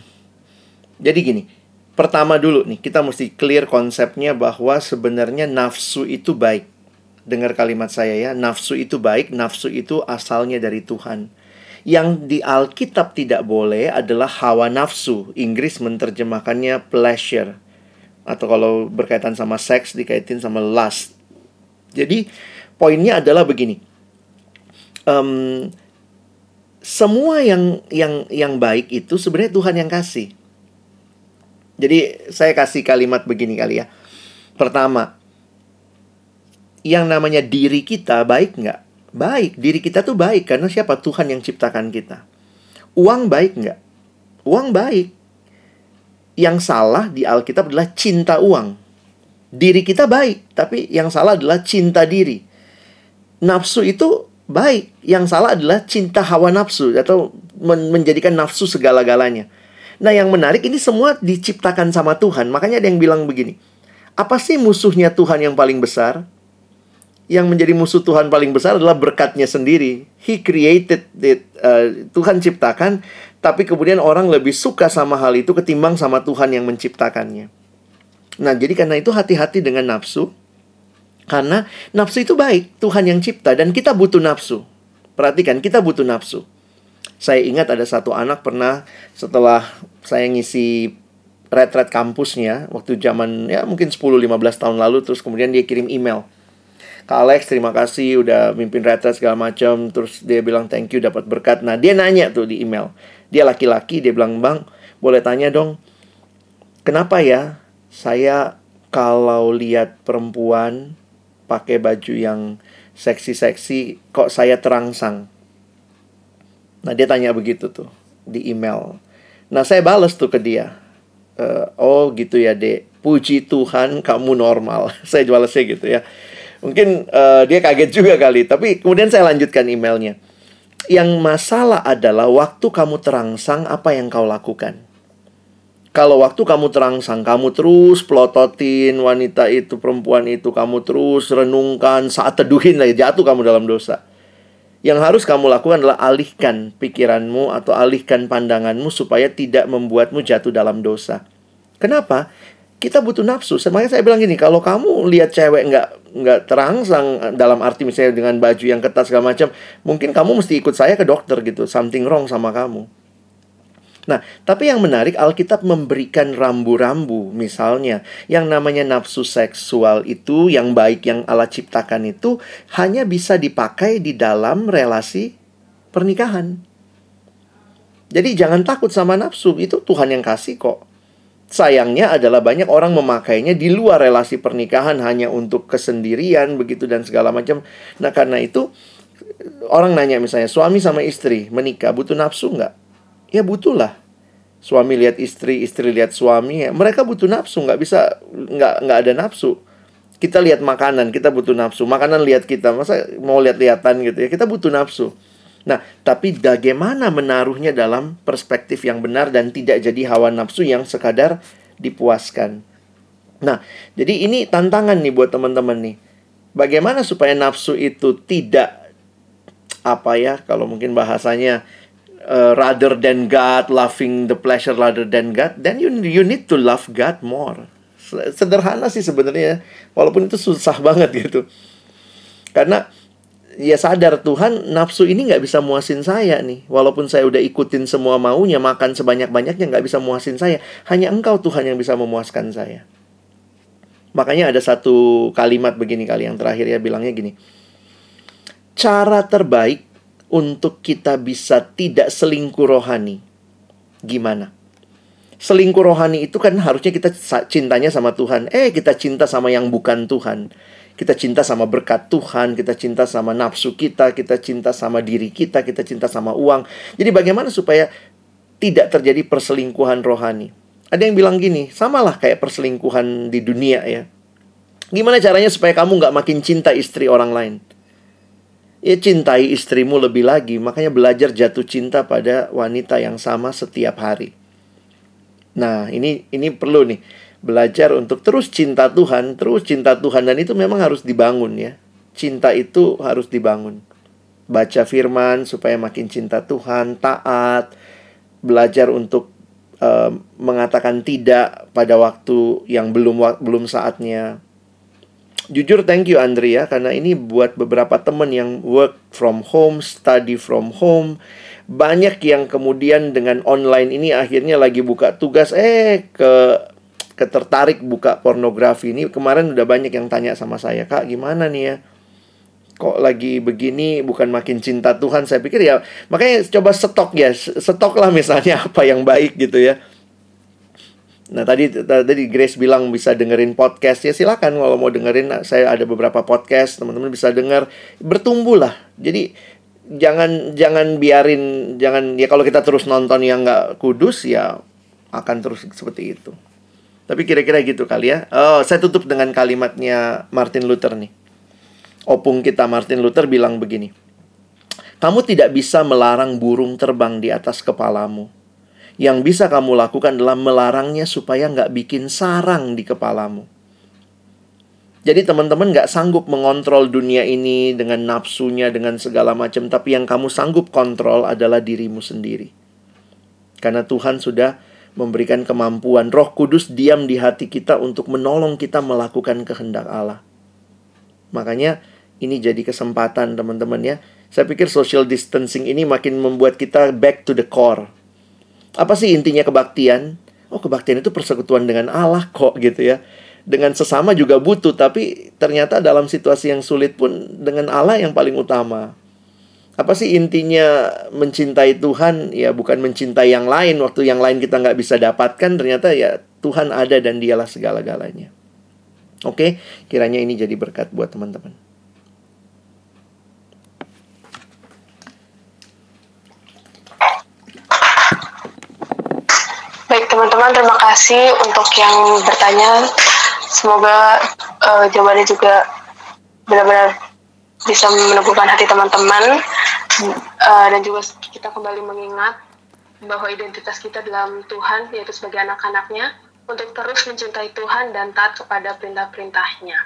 S2: jadi gini, pertama dulu nih kita mesti clear konsepnya bahwa sebenarnya nafsu itu baik. Dengar kalimat saya ya, nafsu itu baik, nafsu itu asalnya dari Tuhan. Yang di Alkitab tidak boleh adalah hawa nafsu. Inggris menerjemahkannya pleasure. Atau kalau berkaitan sama seks dikaitin sama lust. Jadi poinnya adalah begini. Em, semua yang yang yang baik itu sebenarnya Tuhan yang kasih. Jadi saya kasih kalimat begini kali ya. Pertama, yang namanya diri kita baik nggak? Baik, diri kita tuh baik karena siapa? Tuhan yang ciptakan kita. Uang baik nggak? Uang baik. Yang salah di Alkitab adalah cinta uang. Diri kita baik, tapi yang salah adalah cinta diri. Nafsu itu baik. Yang salah adalah cinta hawa nafsu atau men- menjadikan nafsu segala-galanya. Nah, yang menarik ini semua diciptakan sama Tuhan. Makanya ada yang bilang begini. Apa sih musuhnya Tuhan yang paling besar? Yang menjadi musuh Tuhan paling besar adalah berkatnya sendiri. He created it. Uh, Tuhan ciptakan, tapi kemudian orang lebih suka sama hal itu ketimbang sama Tuhan yang menciptakannya. Nah, jadi karena itu hati-hati dengan nafsu. Karena nafsu itu baik, Tuhan yang cipta dan kita butuh nafsu. Perhatikan, kita butuh nafsu. Saya ingat ada satu anak pernah setelah saya ngisi retret kampusnya waktu zaman ya mungkin 10-15 tahun lalu terus kemudian dia kirim email. Kak Alex terima kasih udah mimpin retret segala macam terus dia bilang thank you dapat berkat. Nah, dia nanya tuh di email. Dia laki-laki dia bilang, "Bang, boleh tanya dong, kenapa ya saya kalau lihat perempuan pakai baju yang seksi-seksi kok saya terangsang. Nah dia tanya begitu tuh di email. Nah saya balas tuh ke dia. "Eh, oh gitu ya dek. Puji Tuhan kamu normal. saya balasnya gitu ya. Mungkin eh, dia kaget juga kali. Tapi kemudian saya lanjutkan emailnya. Yang masalah adalah waktu kamu terangsang apa yang kau lakukan. Kalau waktu kamu terangsang, kamu terus pelototin wanita itu, perempuan itu, kamu terus renungkan, saat teduhin lagi, jatuh kamu dalam dosa. Yang harus kamu lakukan adalah alihkan pikiranmu atau alihkan pandanganmu supaya tidak membuatmu jatuh dalam dosa. Kenapa? Kita butuh nafsu. Makanya saya bilang gini, kalau kamu lihat cewek nggak nggak terangsang dalam arti misalnya dengan baju yang ketat segala macam, mungkin kamu mesti ikut saya ke dokter gitu. Something wrong sama kamu. Nah, tapi yang menarik Alkitab memberikan rambu-rambu misalnya yang namanya nafsu seksual itu yang baik yang Allah ciptakan itu hanya bisa dipakai di dalam relasi pernikahan. Jadi jangan takut sama nafsu, itu Tuhan yang kasih kok. Sayangnya adalah banyak orang memakainya di luar relasi pernikahan hanya untuk kesendirian begitu dan segala macam. Nah, karena itu orang nanya misalnya suami sama istri menikah butuh nafsu nggak? Ya butuh lah. Suami lihat istri, istri lihat suami. Ya. Mereka butuh nafsu, nggak bisa nggak nggak ada nafsu. Kita lihat makanan, kita butuh nafsu. Makanan lihat kita, masa mau lihat-lihatan gitu ya? Kita butuh nafsu. Nah, tapi bagaimana menaruhnya dalam perspektif yang benar dan tidak jadi hawa nafsu yang sekadar dipuaskan. Nah, jadi ini tantangan nih buat teman-teman nih. Bagaimana supaya nafsu itu tidak apa ya kalau mungkin bahasanya uh, rather than God, loving the pleasure rather than God, then you you need to love God more. Sederhana sih sebenarnya, walaupun itu susah banget gitu. Karena ya sadar Tuhan nafsu ini nggak bisa muasin saya nih. Walaupun saya udah ikutin semua maunya, makan sebanyak-banyaknya nggak bisa muasin saya. Hanya Engkau Tuhan yang bisa memuaskan saya. Makanya ada satu kalimat begini kali yang terakhir ya bilangnya gini. Cara terbaik untuk kita bisa tidak selingkuh rohani. Gimana? Selingkuh rohani itu kan harusnya kita cintanya sama Tuhan. Eh, kita cinta sama yang bukan Tuhan. Kita cinta sama berkat Tuhan, kita cinta sama nafsu kita, kita cinta sama diri kita, kita cinta sama uang. Jadi bagaimana supaya tidak terjadi perselingkuhan rohani? Ada yang bilang gini, samalah kayak perselingkuhan di dunia ya. Gimana caranya supaya kamu nggak makin cinta istri orang lain? Ya cintai istrimu lebih lagi, makanya belajar jatuh cinta pada wanita yang sama setiap hari. Nah, ini ini perlu nih belajar untuk terus cinta Tuhan, terus cinta Tuhan dan itu memang harus dibangun ya. Cinta itu harus dibangun. Baca firman supaya makin cinta Tuhan, taat, belajar untuk uh, mengatakan tidak pada waktu yang belum belum saatnya jujur thank you Andrea karena ini buat beberapa teman yang work from home, study from home. Banyak yang kemudian dengan online ini akhirnya lagi buka tugas eh ke ketertarik buka pornografi ini. Kemarin udah banyak yang tanya sama saya kak gimana nih ya? Kok lagi begini? Bukan makin cinta Tuhan? Saya pikir ya makanya coba stok ya stok lah misalnya apa yang baik gitu ya Nah tadi tadi Grace bilang bisa dengerin podcast. Ya silakan kalau mau dengerin. Saya ada beberapa podcast teman-teman bisa denger. Bertumbuh lah jadi jangan jangan biarin jangan ya kalau kita terus nonton yang nggak kudus ya akan terus seperti itu. Tapi kira-kira gitu kali ya. Oh saya tutup dengan kalimatnya Martin Luther nih. Opung kita Martin Luther bilang begini kamu tidak bisa melarang burung terbang di atas kepalamu yang bisa kamu lakukan adalah melarangnya supaya nggak bikin sarang di kepalamu. Jadi teman-teman nggak sanggup mengontrol dunia ini dengan nafsunya, dengan segala macam. Tapi yang kamu sanggup kontrol adalah dirimu sendiri. Karena Tuhan sudah memberikan kemampuan. Roh Kudus diam di hati kita untuk menolong kita melakukan kehendak Allah. Makanya ini jadi kesempatan teman-teman ya. Saya pikir social distancing ini makin membuat kita back to the core apa sih intinya kebaktian? Oh, kebaktian itu persekutuan dengan Allah kok gitu ya. Dengan sesama juga butuh, tapi ternyata dalam situasi yang sulit pun dengan Allah yang paling utama. Apa sih intinya mencintai Tuhan? Ya bukan mencintai yang lain. Waktu yang lain kita nggak bisa dapatkan, ternyata ya Tuhan ada dan dialah segala-galanya. Oke, kiranya ini jadi berkat buat teman-teman.
S3: Baik teman-teman, terima kasih untuk yang bertanya. Semoga uh, jawabannya juga benar-benar bisa meneguhkan hati teman-teman uh, dan juga kita kembali mengingat bahwa identitas kita dalam Tuhan yaitu sebagai anak-anaknya untuk terus mencintai Tuhan dan taat kepada perintah-perintahnya.